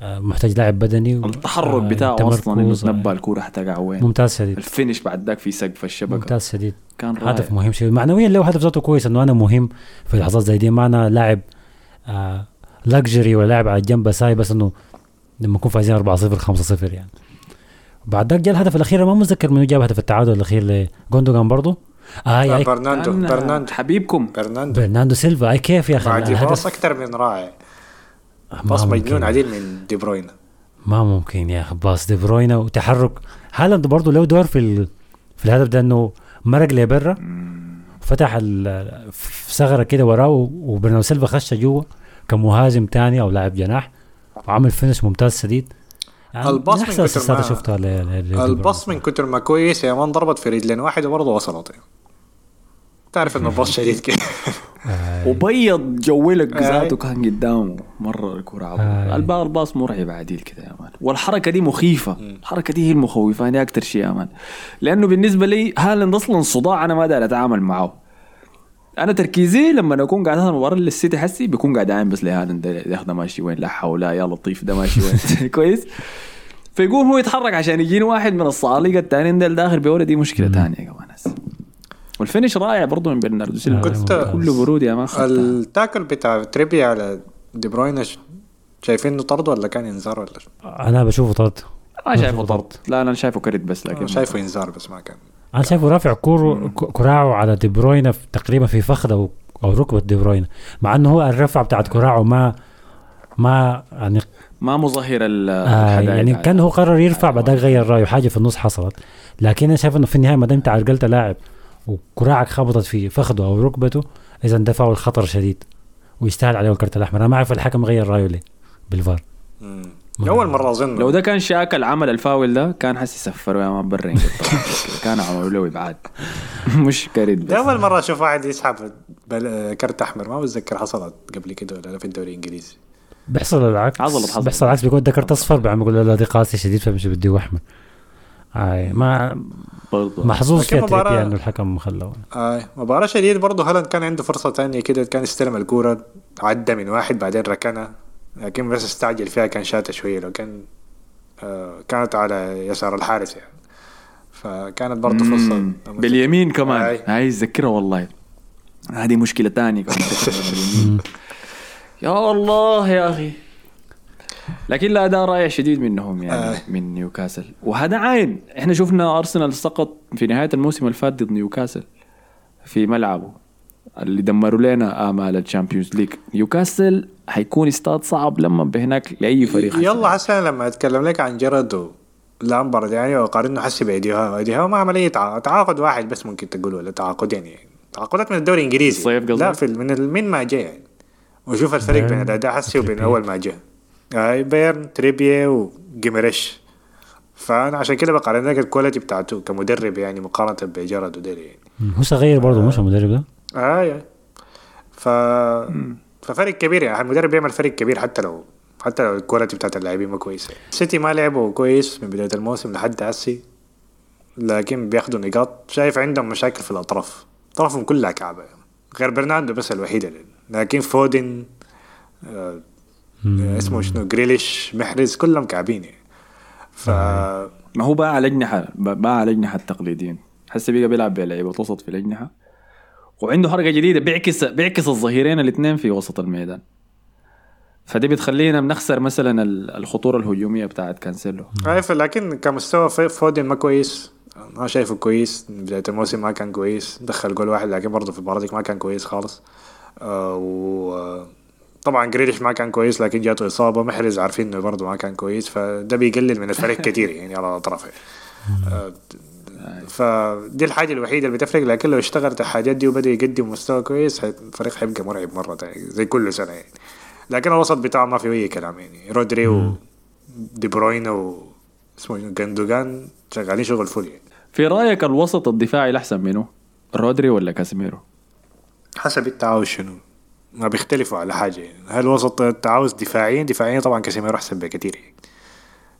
محتاج لاعب بدني و- التحرك آه، بتاعه أصلا إنه آه، تنبى الكورة حتقع وين؟ ممتاز شديد. ال finish بعد ذاك في سقف الشبكة. ممتاز شديد. كان رائع. هدف مهم شديد. معنويا له هدف ذاته كويس إنه أنا مهم في لحظات زي دي. ما أنا لاعب آه لكجري ولا لاعب على الجنب ساي بس إنه لما نكون فايزين 4 0 5 0 يعني. بعد ذاك جاء الهدف الأخير. ما متذكر منو جاب هدف التعادل الأخير لجوندوجان برضه آه يا برناندو. برناندو. حبيبكم. برناندو. برناندو سيلفا. اي كيف يا أخي؟ بعد باص أكثر من رائع. باص. مجنون عديل من دي بروين ما ممكن يا أخي باص دي بروينا وتحرك. هالاند برضه له دور في ال... في الهدف ده إنه مرق لبرا فتح ال- في ثغرة كده وراه و- وبرناردو سيلفا خش جوا كمهاجم تاني أو لاعب جناح. وعمل finish ممتاز شديد يعني الباص من كتر ما- شفتها الباص من كتر ما كويس يا مان ضربت في رجلين. واحد وبرضه وصلت. تعرف إنه باص شديد كده. آه، وبيض جويلك آي. ذاته كان قدامه مرة الكرة عبر آي. الباص الباص مرعب عديل كده يا مان. والحركة دي مخيفة. الحركة دي هي المخوفاني أكثر شيء يا مان. لأنه بالنسبة لي هالاند أصلا صداع أنا ما داير أتعامل معه. أنا تركيزي لما أكون قاعد هذا مباراة للسيتي حسي بيكون قاعد عايم بس لهالاند ده ماشي وين لا حول يا لطيف ده ماشي وين. كويس؟ فيقوم هو يتحرك عشان يجيني واحد من الصعاليق التانيين ده داخل بيولد دي مشكلة ثانية يا كمان هسه. وال finish رائع برضه من برناردو سيلفا كنت- كله برود يا خدتها. ال tackle بتاع تريبي على دي بروين ش- شايفينه طرد ولا كان انذار ولا شو؟ أنا بشوفه طرد. ما شايفه طرد. لا أنا شايفه كرت بس لكن أنا شايفه انذار بس ما كان. أنا شايفه رافع كور كراعه على دي بروينا في- تقريبا في فخذه أو ركبة دي بروينا مع إنه هو الرفعه بتاعت كراعه ما ما يعني ما مظهر ال- آه الحدائق يعني هاي. كان هو قرر يرفع بعدك غير رأيه. حاجة في النص حصلت. لكن أنا شايف إنه في النهاية ما دام انت عرقلت لاعب وكراعك خبطت في فخذه أو ركبته اذا ده فاول خطر شديد ويستاهل عليه الكرت الأحمر. أنا ما أعرف الحكم غير رايه ليه بالفار. أول مرة أظن. لو ده كان شاكل عمل الفاول ده كان حس يسفروا يا برا انجلترا. كان عملوا له ابعاد مش كريت ده أول مرة أشوف واحد يسحب بل... كرت أحمر ما بتذكر حصلت قبل كده ولا لا في الدوري الإنجليزي؟ بيحصل العكس. حصلت- حصلت. بيحصل العكس بيكون ده كرت أصفر بعمل يقول له لا دي قاسي شديد فمش بديه أحمر. آه ما برضه محظوظ فيها مباراة- انه الحكم خلاه آه مباراة شديد برضه هالاند كان عنده فرصة تانية كده كان استلم الكورة عدى من واحد بعدين ركنها. لكن بس استعجل فيها كان شاتة شوية لو كان آه كانت على يسار الحارس يعني. فكانت برضه فرصة. مم. باليمين كمان. هاي. هاي ذكرها والله. هذه مشكلة تانية كمان باليمين. يا الله يا أخي. لكن لا أداء رائع شديد منهم يعني آه. من نيوكاسل. وهذا عين. إحنا شفنا أرسنال سقط في نهاية الموسم اللي فات ضد نيوكاسل في ملعبه اللي دمروا لنا آمال ال Champions League. نيوكاسل حيكون استاد صعب لما بهناك لأي فريق. يلا حسن لما أتكلم لك عن جيرارد ولامبارد يعني وقارنه حسي بايدي هاو ايدي هاو ما عمل اي تع- تعاقد واحد بس ممكن تقول ولا تعاقدين يعني تعاقدات من الدوري الإنجليزي. الصيف قصدك؟ لا في من من ما جاء. يعني وشوف الفرق بين الاداء حسي وبين. أول ما جاء. هاي بيرن تريبيه وجيمارايش فأنا عشان كده بقارن لك ال quality بتاعته كمدرب يعني مقارنة بجيرارد وديلي يعني. هو صغير برضه مش المدرب ده؟ اي اي ف ففرق كبير يعني المدرب بيعمل فرق كبير حتى لو حتى لو ال quality بتاعت اللاعبين ما كويسة. سيتي ما لعبوا كويس من بداية الموسم لحد هسي لكن بياخدوا نقاط. شايف عندهم مشاكل في الأطراف. أطرافهم كلها كعبة غير برناردو بس الوحيدة. لكن فودن آه. اسمه شنو؟ جريليش محرز كلهم كعبين يعني. ف ما هو باع على أجنحة باع على أجنحة التقليديين. حسي بقى بيلعب بلعيبه وسط في الأجنحة. وعنده حركة جديدة بيعكس بيعكس الظهيرين الاثنين في وسط الميدان. فدي بتخلينا بنخسر مثلا ال- الخطورة الهجومية بتاعت كانسيلو. عارف لكن كمستوى فودن ما كويس. ما شايفه كويس. بداية الموسم ما كان كويس. دخل جول واحد لكن برضه في المباراة دي ما كان كويس خالص. آه و آه، طبعا جريليش ما كان كويس لكن جاته إصابة محرز عارفين إنه برضه ما كان كويس فده بيقلل من الفريق كتير يعني على الأطراف آه، فدي الحاجة الوحيدة اللي بتفرق لكن لو اشتغلت الحاجات دي وبدأ يقدم مستوى كويس الفريق حيبقى مرعب مرة تاني زي كل سنة يعني. لكن الوسط بتاعه ما في أي كلام يعني. رودري و دي بروين و اسمه؟ جندوجان شغالين شغل فل يعني. في رأيك الوسط الدفاعي الأحسن منه رودري ولا كاسيميرو؟ حسب انت عاوز شنو؟ ما بيختلفوا على حاجة. يعني هل وسط انت عاوز دفاعيا؟ دفاعيا طبعا كاسيميرو أحسن بكثير يعني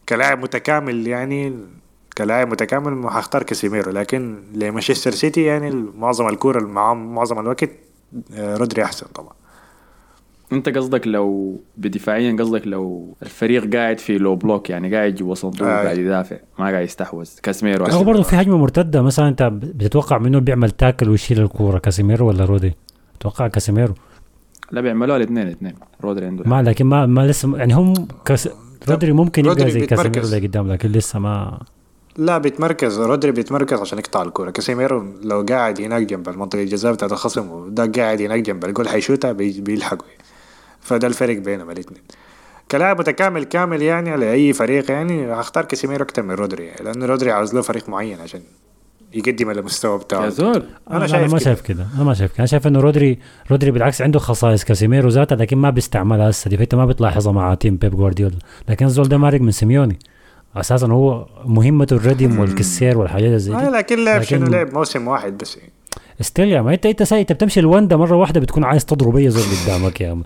كلاعب متكامل يعني كلاعب متكامل ما هختار كاسيميرو لكن لمانشستر سيتي يعني معظم معاهم معظم الوقت آه، رودري أحسن طبعا. أنت قصدك لو بدفاعيا قصدك لو الفريق قاعد في low block يعني قاعد جوا صندوق آه. قاعد يدافع ما قاعد يستحوذ. كاسيميرو هو. برضه في هجمه مرتدة. مثلا أنت بتتوقع منه بيعمل tackle ويشيل الكورة؟ كاسيميرو ولا رودري؟ أتوقع كاسيميرو. لا بيعملوها الاثنين الاثنين رودري عنده ما لكن ما ما لسه يعني هم كاس رودري ممكن يبقى زي كاسيميرو. اللي قدام لكن لسه ما لا بيتمركز. رودري بيتمركز عشان يقطع الكورة. كاسيميرو لو قاعد هناك جنب المنطقة الجزاء بتاعت الخصم وده قاعد هناك جنب الجول حيشوتها بي- بيلحقوا. فده الفرق بينهم الاثنين كلاعب متكامل كامل يعني على أي فريق يعني هختار كاسيميرو أكتر من رودري يعني لأنه رودري عاوز له فريق معين عشان يقدم المستوى بتاعه. يا زول. أنا أنا, شايف أنا ما. شايف كده. أنا ما شايف كده. أنا شايف إنه رودري رودري بالعكس عنده خصائص كاسيميرو ذاتها لكن ما بيستعملها هسه. دي فانت ما بتلاحظها مع team بيب جوارديولا. لكن الزول ده مارق من سيميوني. أساسا هو مهمته الردم والكسير والحاجات زي آه دي لكن لعب لكن- شنو؟ لعب موسم واحد بس. يعني. still يا man انت أنت ساي أنت بتمشي الوندا مرة واحدة بتكون عايز تضرب أي زول قدامك يا man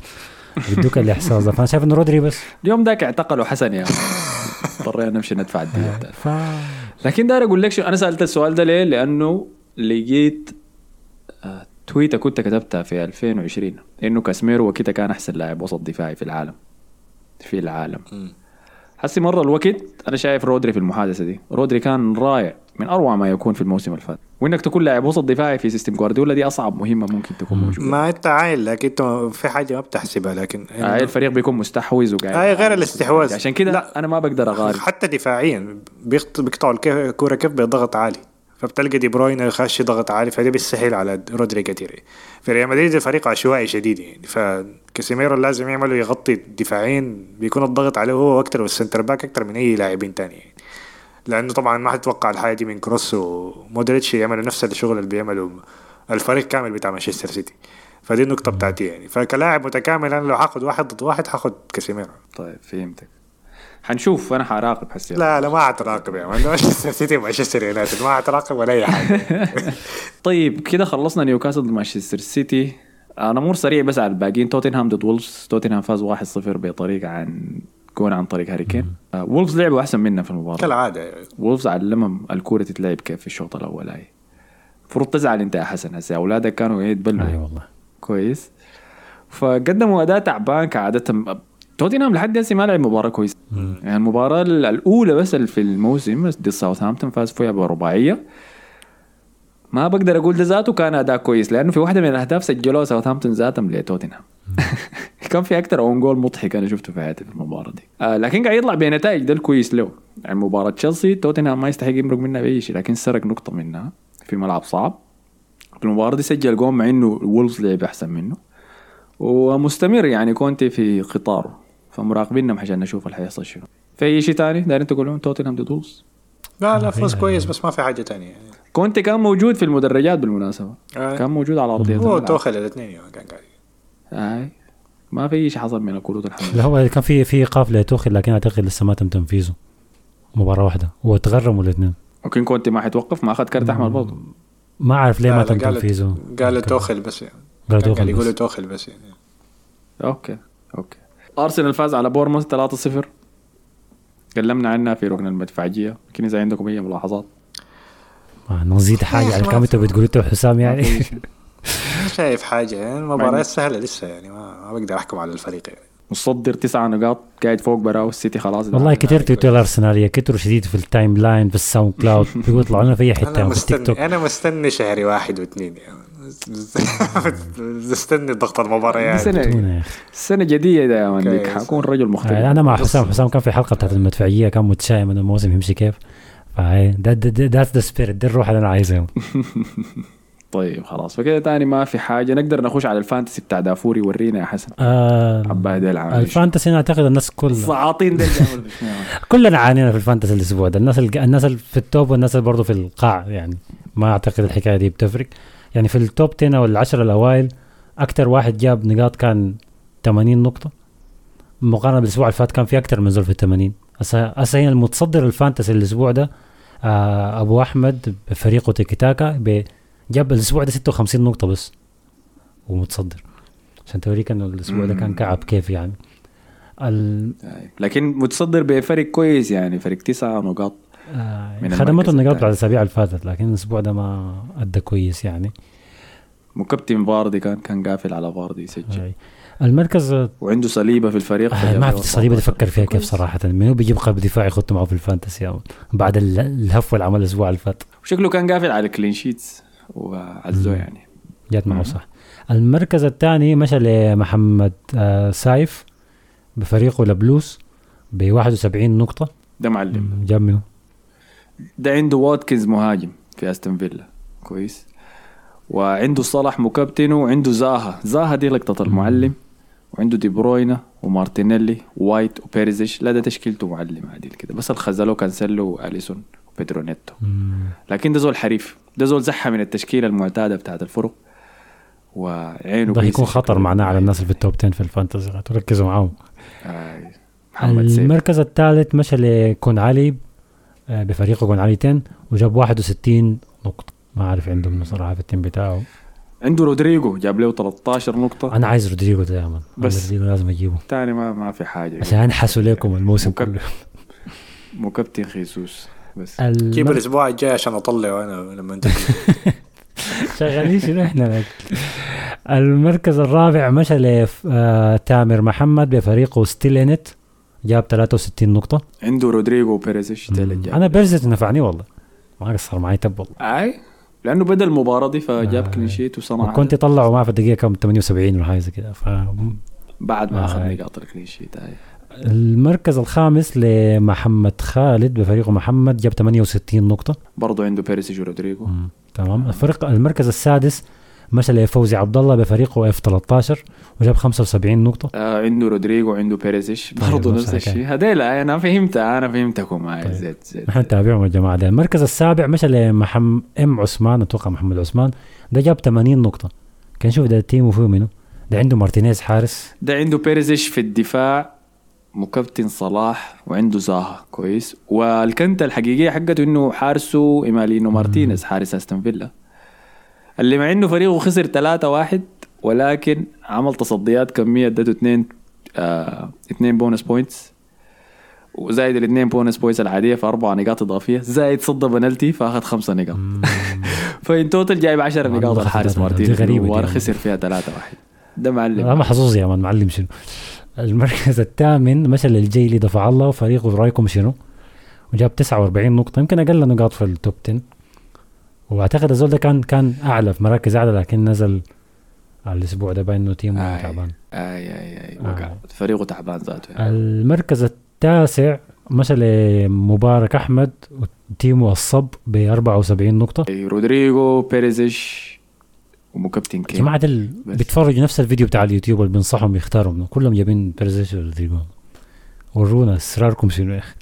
بدوك الإحساس ده. فأنا شايف انه رودري بس. اليوم ذاك اعتقلوا حسن يا اضطرينا نمشي ندفع الدية بتاعته. ف لكن داير أقول لك شو أنا سألت السؤال ده ليه؟ لأنه لقيت آه، تويته كنت كتبتها في 2020 إنه كاسميرو وقتها كان أحسن لاعب وسط دفاعي في العالم. في العالم. حسي مرة الوقت أنا شايف رودري في المحادثة دي. رودري كان رائع من أروع ما يكون في الموسم اللي فات وإنك تكون لاعب وسط دفاعي في system جوارديولا دي أصعب مهمة ممكن تكون موجودة. ما أنت عايل لكن أنت في حاجة ما بتحسبها لكن آه الفريق بيكون مستحوذ وقاعد هاي غير الاستحواذ. عشان كده لا. أنا ما بقدر أقارن. حتى دفاعيا بيقط- بيقطعوا الك- الكورة كيف بضغط عالي. فبتلقى دي بروين خش ضغط عالي فده بيسهل على رودري كتير في ريال مدريد الفريق عشوائي شديد يعني فكاسيميرو لازم يعمل يغطي دفاعيا بيكون الضغط عليه هو أكتر وال centre back أكتر من أي لاعبين تاني يعني. لأنه طبعا ما حتتوقع الحاجة دي من كروس ومودريتش يعملوا نفس الشغل اللي بيعملوا الفريق كامل بتاع مانشستر سيتي. فدي النقطة بتاعتي يعني. فكلاعب متكامل أنا لو هاخد واحد ضد واحد هاخد كاسيميرو. طيب فهمتك. حنشوف أنا حراقب حسي لا لا ما حتراقب يا man. مانشستر سيتي ومانشستر يونايتد. ما حتراقب ولا أي حاجة. طيب كده خلصنا نيوكاسل ضد مانشستر سيتي. أنا مر سريع بس على الباقيين. توتنهام ضد وولفز. توتنهام فاز 1-0 بطريقه عن جون عن طريق هاري كين. آه، وولفز لعبوا أحسن منا في المباراة. كالعادة. وولفز علمهم الكورة تتلعب كيف في الشوط الأول هاي. المفروض تزعل أنت يا حسن هسه. أولادك كانوا يتبلوا. أي والله. كويس. فقدموا أداء تعبان كعادتهم. توتنهام لحد هسه ما لعب مباراة كويسة. يعني المباراة الأولى بس في الموسم ضد ساوثهامبتون فاز فيها برباعية. ما بقدر أقول ده ذاته كان أداء كويس لأنه في واحدة من الأهداف سجلوها ساوثهامبتون ذاتهم لتوتنهام. كان في أكثر own goal مضحك أنا شفته في حياتي في المباراة دي. آه لكن قاعد يطلع بنتائج ده الكويس له. يعني مباراة تشيلسي توتنهام ما يستحق يمرق منها بأي شيء لكن سرق نقطة منها في ملعب صعب. في المباراة دي سجل جول مع إنه وولفز لعب أحسن منه. ومستمر يعني كونتي في قطاره فمراقبينهم عشان نشوف اللي حيحصل شنو. في أي شيء ثاني دايرين تقولون؟ توتنهام وولفز لا لا فوز كويس بس ما في حاجة تانية. يعني كونتي كان موجود في المدرجات بالمناسبة. آه. كان موجود على أرضية هو توخل الاثنين يوم كان قاعد. آه. ما في شيء حصل من الكروت الحمراء لا هو كان في في إيقاف لتوخل لكن أعتقد لسه ما تم تنفيذه. مباراة واحدة. وتغرموا الاثنين. ممكن كونتي ما حيتوقف؟ ما أخذ كارت أحمر برضه. ما أعرف ليه ما تم تنفيذه. قال توخل بس يعني. قال توخل يقولوا بس. توخل بس يعني. okay okay. أرسنال فاز على بورموث 3-0 تكلمنا عنها في ركن المدفعجيه لكن إذا عندكم أي ملاحظات؟ نزيد حاجة على كم انت بتقول إنت حسام يعني؟ شايف حاجة يعني المباريات سهلة لسه يعني ما, ما بقدر أحكم على الفريق يعني. مصدر تسعة نقاط قاعد فوق براو السيتي خلاص. والله كثير تويتر الأرسنالية كثروا شديد في ال timeline في ال SoundCloud بيقولوا يطلعوا لنا في أي حتة أنا في التيك توك. مستني أنا مستني شهري واحد واثنين يعني. استني ضغط المباريات. سنة يا أخي. السنة جديدة يا man ديك كويس. حكون رجل مختلف. أنا مع حسام حسام كان في حلقة بتاعت المدفعية كان متشائم إنه الموسم يمشي كيف. فهي ذات the spirit دي الروح اللي أنا عايزها. طيب خلاص. فكده تاني ما في حاجة. نقدر نخش على ال fantasy بتاع دافوري ورينا يا حسن. آه عباية ديل عامل ال fantasy أنا أعتقد الناس كل الصعاطين ديل بيعملوا شنو؟ كلنا عانينا في ال fantasy الأسبوع ده. الناس الناس اللي في ال top والناس اللي برضه في القاع يعني. ما أعتقد الحكاية دي بتفرق. يعني في ال top 10 أو العشرة الأوائل أكثر واحد جاب نقاط كان 80 نقطة. مقارنة بالأسبوع اللي فات كان في أكثر من زول في ال 80 هسه هنا المتصدر ال fantasy الأسبوع ده آه أبو أحمد بفريقه تيكي تاكا جاب الأسبوع ده 56 نقطة بس ومتصدر. عشان توريك إنه الأسبوع ده كان كعب كيف يعني. ال... آه، لكن متصدر بفرق كويس يعني فرق تسعة نقاط من خدمته النقاط. بعد الأسابيع اللي فاتت لكن الأسبوع ده ما أدى كويس يعني مكابتن فاردي كان كان قافل على فاردي يسجل آه. المركز آه وعنده صليبة في الفريق ما فجاب عرفت له الصليبه دي 14. أفكر فيها كيف. صراحة منو بيجيب قلب دفاع يخط معه في ال fantasy؟ بعد ال- الهفوة اللي عمل الأسبوع اللي فات وشكله كان قافل على ال clean sheets وعزوه مم. يعني جات معه. صح المركز الثاني مشى لمحمد آه سايف بفريقه لبلوس ب 71 نقطة ده معلم جاب منه ده عنده واتكنز مهاجم في أستون فيلا. كويس. وعنده صلاح مكابتنه وعنده زاها. زاها دي لقطة المعلم وعنده دي بروينا ومارتينيلي وايت وبيريزيش لا ده تشكيلته معلم عادل كده. بس الخزلو كانسيلو وأليسون وبيدرو نيتو مم. لكن ده زول حريف. ده زول زحة من التشكيلة المعتادة بتاعت الفرق. وعينه ده بيسي يكون خطر. معناه على الناس اللي في ال top 10 في ال fantasy تركزوا معاهم. آه، المركز الثالث مشى لكون علي. بفريقه كون علي 10 وجاب 61 نقطة. ما عارف عنده منه صراحة في ال team بتاعه. عنده رودريجو جاب له 13 نقطة. أنا عايز رودريجو ده يا man. بس. رودريجو لازم أجيبه. تاني ما ما في حاجة. عشان انحسوا لكم الموسم مكب- كله. مكابتن خيسوس. بس. جيب المر- الأسبوع الجاي عشان أطلعه أنا لما أنت شغالين شنو إحنا لك. المركز الرابع مشى لتامر محمد بفريقه ستيلينت جاب 63 نقطة. عنده رودريجو وبيريزيش. أنا بيريزيش نفعني والله. ما قصر معي تب والله. أي؟ لأنه بدا المباراة دي فجاب آه. clean sheet وصنع. وكنت طلعوا معاه في الدقيقة كم؟ 78 ولا حاجة زي كده. ف بعد ما أخذ آه. نقاط ال clean sheet هاي المركز الخامس لمحمد خالد بفريقه محمد جاب 68 نقطة. برضه عنده بيريسيج ورودريجو. تمام. الفريق المركز السادس مشى لفوزي عبد الله بفريقه F 13 وجاب 75 نقطة. آه عنده رودريجو وعنده بيريسيش طيب، برضه نفس. الشيء. هذيل أنا فهمتها أنا فهمتكم. هاي طيب. زيت زيت. نحن نتابعهم يا جماعة. ده المركز السابع مشى لمحمد M عثمان أتوقع محمد عثمان. ده جاب 80 نقطة. كان شوف ده ال team وفيه منه. ده عنده مارتينيز حارس. ده عنده بيريزيش في الدفاع مكابتن صلاح وعنده زاها. كويس. والنكتة الحقيقية حقته إنه حارسه إيميليانو مارتينيز حارس أستون فيلا. اللي مع إنه فريقه خسر 3 واحد ولكن عمل تصديات كمية ادته اثنين آه اثنين bonus points وزايد الاثنين bonus points العادية في أربع نقاط إضافية. زايد صد بنالتي فأخذ خمسة نقاط. ف in total جايب 10 والله نقاط الحارس. مارتينيز. والله. خسر فيها 3 واحد. ده معلم. لا محظوظ يا man معلم شنو. المركز الثامن مشى للجيلي دفع الله وفريقه رأيكم شنو؟ وجاب 49 نقطة يمكن أقل نقاط في ال top 10 وأعتقد الزول ده كان كان أعلى في مراكز أعلى لكن نزل على الأسبوع ده باين إنه team ه آي. تعبان آي آي آي آه. وقع فريقه تعبان ذاته يعني. المركز التاسع مشى لمبارك أحمد و team ه الصب ب 74 نقطة أي رودريجو بيريزيش ومكابتن كين جماعة ديل. بيتفرجوا نفس الفيديو بتاع اليوتيوب اللي بينصحهم يختاروا منه كلهم جايبين بيرزيش ورودريجو ورونا أسراركم شنو يا أخي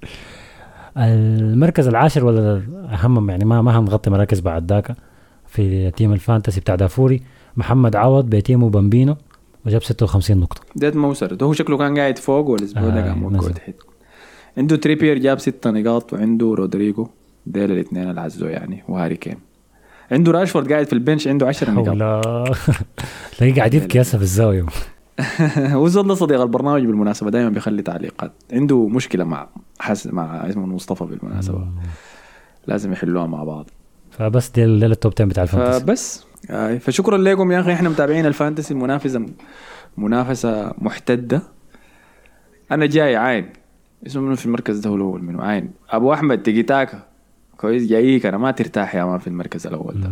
المركز العاشر ولا أهم يعني ما ما هنغطي مراكز بعد ذاك في team ال fantasy بتاع دافوري. محمد عوض ب team و بامبينو وجاب 56 نقطة. ده موسر ده هو شكله كان قاعد فوق والاسبوع ده آه، كان موجود نزل. تحت عنده تريبير جاب ستة نقاط وعنده رودريجو ديل الاثنين العزو يعني وهاري كين. عنده راشفورد قاعد في ال bench عنده 10 نقاط. تلاقيه قاعد يبكي هسه في الزاوية. ده صديق البرنامج بالمناسبة دائما بيخلي تعليقات. عنده مشكلة مع حس مع اسمه مصطفى بالمناسبة. لازم يحلوها مع بعض. فبس ده ال top 10 بتاع ال fantasy. فبس. آه فشكرا لكم يا أخي. إحنا متابعين ال fantasy المنافسة منافسة محتدة. أنا جاي عين. اسمه منو في المركز ده؟ هو الأول منو؟ عين. أبو أحمد تيكي تاكا. كويس. جايك. أنا ما ترتاح يا man في المركز الأول ده.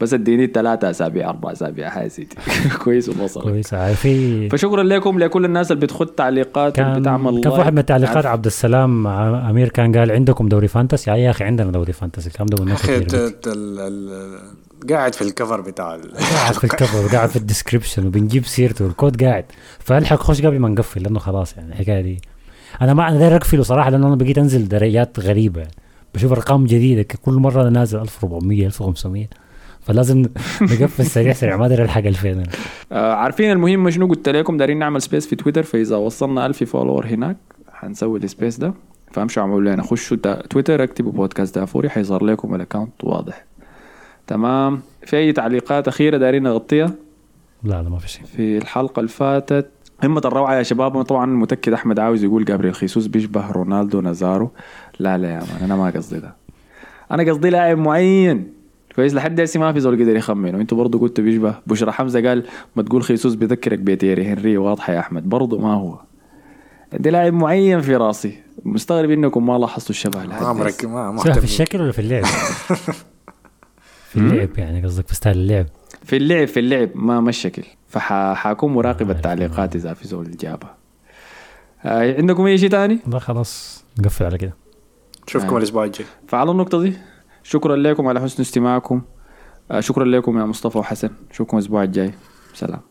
بس اديني ثلاثة أسابيع أربع أسابيع. حاجة زي دي. كويس ووصل كويس آه، في فشكرا لكم لكل الناس اللي بتخت تعليقات كان بتعمل كان في واحد من التعليقات. عبد السلام أمير كان قال عندكم دوري fantasy. يا أخي عندنا دوري fantasy الكلام ده أخي قاعد في ال cover بتاع ال- قاعد في ال cover وقاعد في ال description وبنجيب سيرته والكود قاعد. فألحق خش قبل ما نقفل لأنه خلاص يعني الحكاية دي. أنا ما أنا داير أقفله صراحة لأنه أنا بقيت أنزل درجات غريبة. يعني. بشوف أرقام جديدة كل مرة أنا نازل 1400 1500 فلازم نقفل سريع سريع ما أدري الحق 2000 أنا. آه عارفين المهم شنو قلت لكم؟ دارين نعمل space في تويتر فإذا وصلنا 1000 follower هناك حنسوي ال space ده. فامشوا اعملوا لنا خشوا تويتر اكتبوا بودكاست دافوري حيظهر لكم ال account واضح. تمام. في أي تعليقات أخيرة دارين نغطيها؟ لا لا ما في شيء. في الحلقة اللي فاتت. قمة الروعة يا شباب طبعا متأكد أحمد عاوز يقول جابريل خيسوس بيشبه رونالدو نازارو. لا لا يا man أنا ما قصدي ده. أنا قصدي لاعب معين. كويس. لحد هسه ما في زول قدر يخمن وانتوا برضه قلتوا بيشبه بشرى حمزة قال ما تقول خيسوس بيذكرك بتيري هنري واضحة يا أحمد. برضه ما هو. عندي لاعب معين في راسي. مستغرب إنكم ما لاحظتوا الشبه لحد ما هسه. مركز ما سواء في الشكل ولا في اللعب؟ في اللعب يعني قصدك في ستايل اللعب؟ في اللعب في اللعب ما ما الشكل. فحاكون مراقب التعليقات إذا في زول جابها. آه عندكم أي شيء تاني؟ لا خلاص. نقفل على كده. نشوفكم آه. الأسبوع الجاي. فعلى النقطة دي؟ شكرا لكم على حسن استماعكم. آه شكرا لكم يا مصطفى وحسن. نشوفكم الأسبوع الجاي. سلام.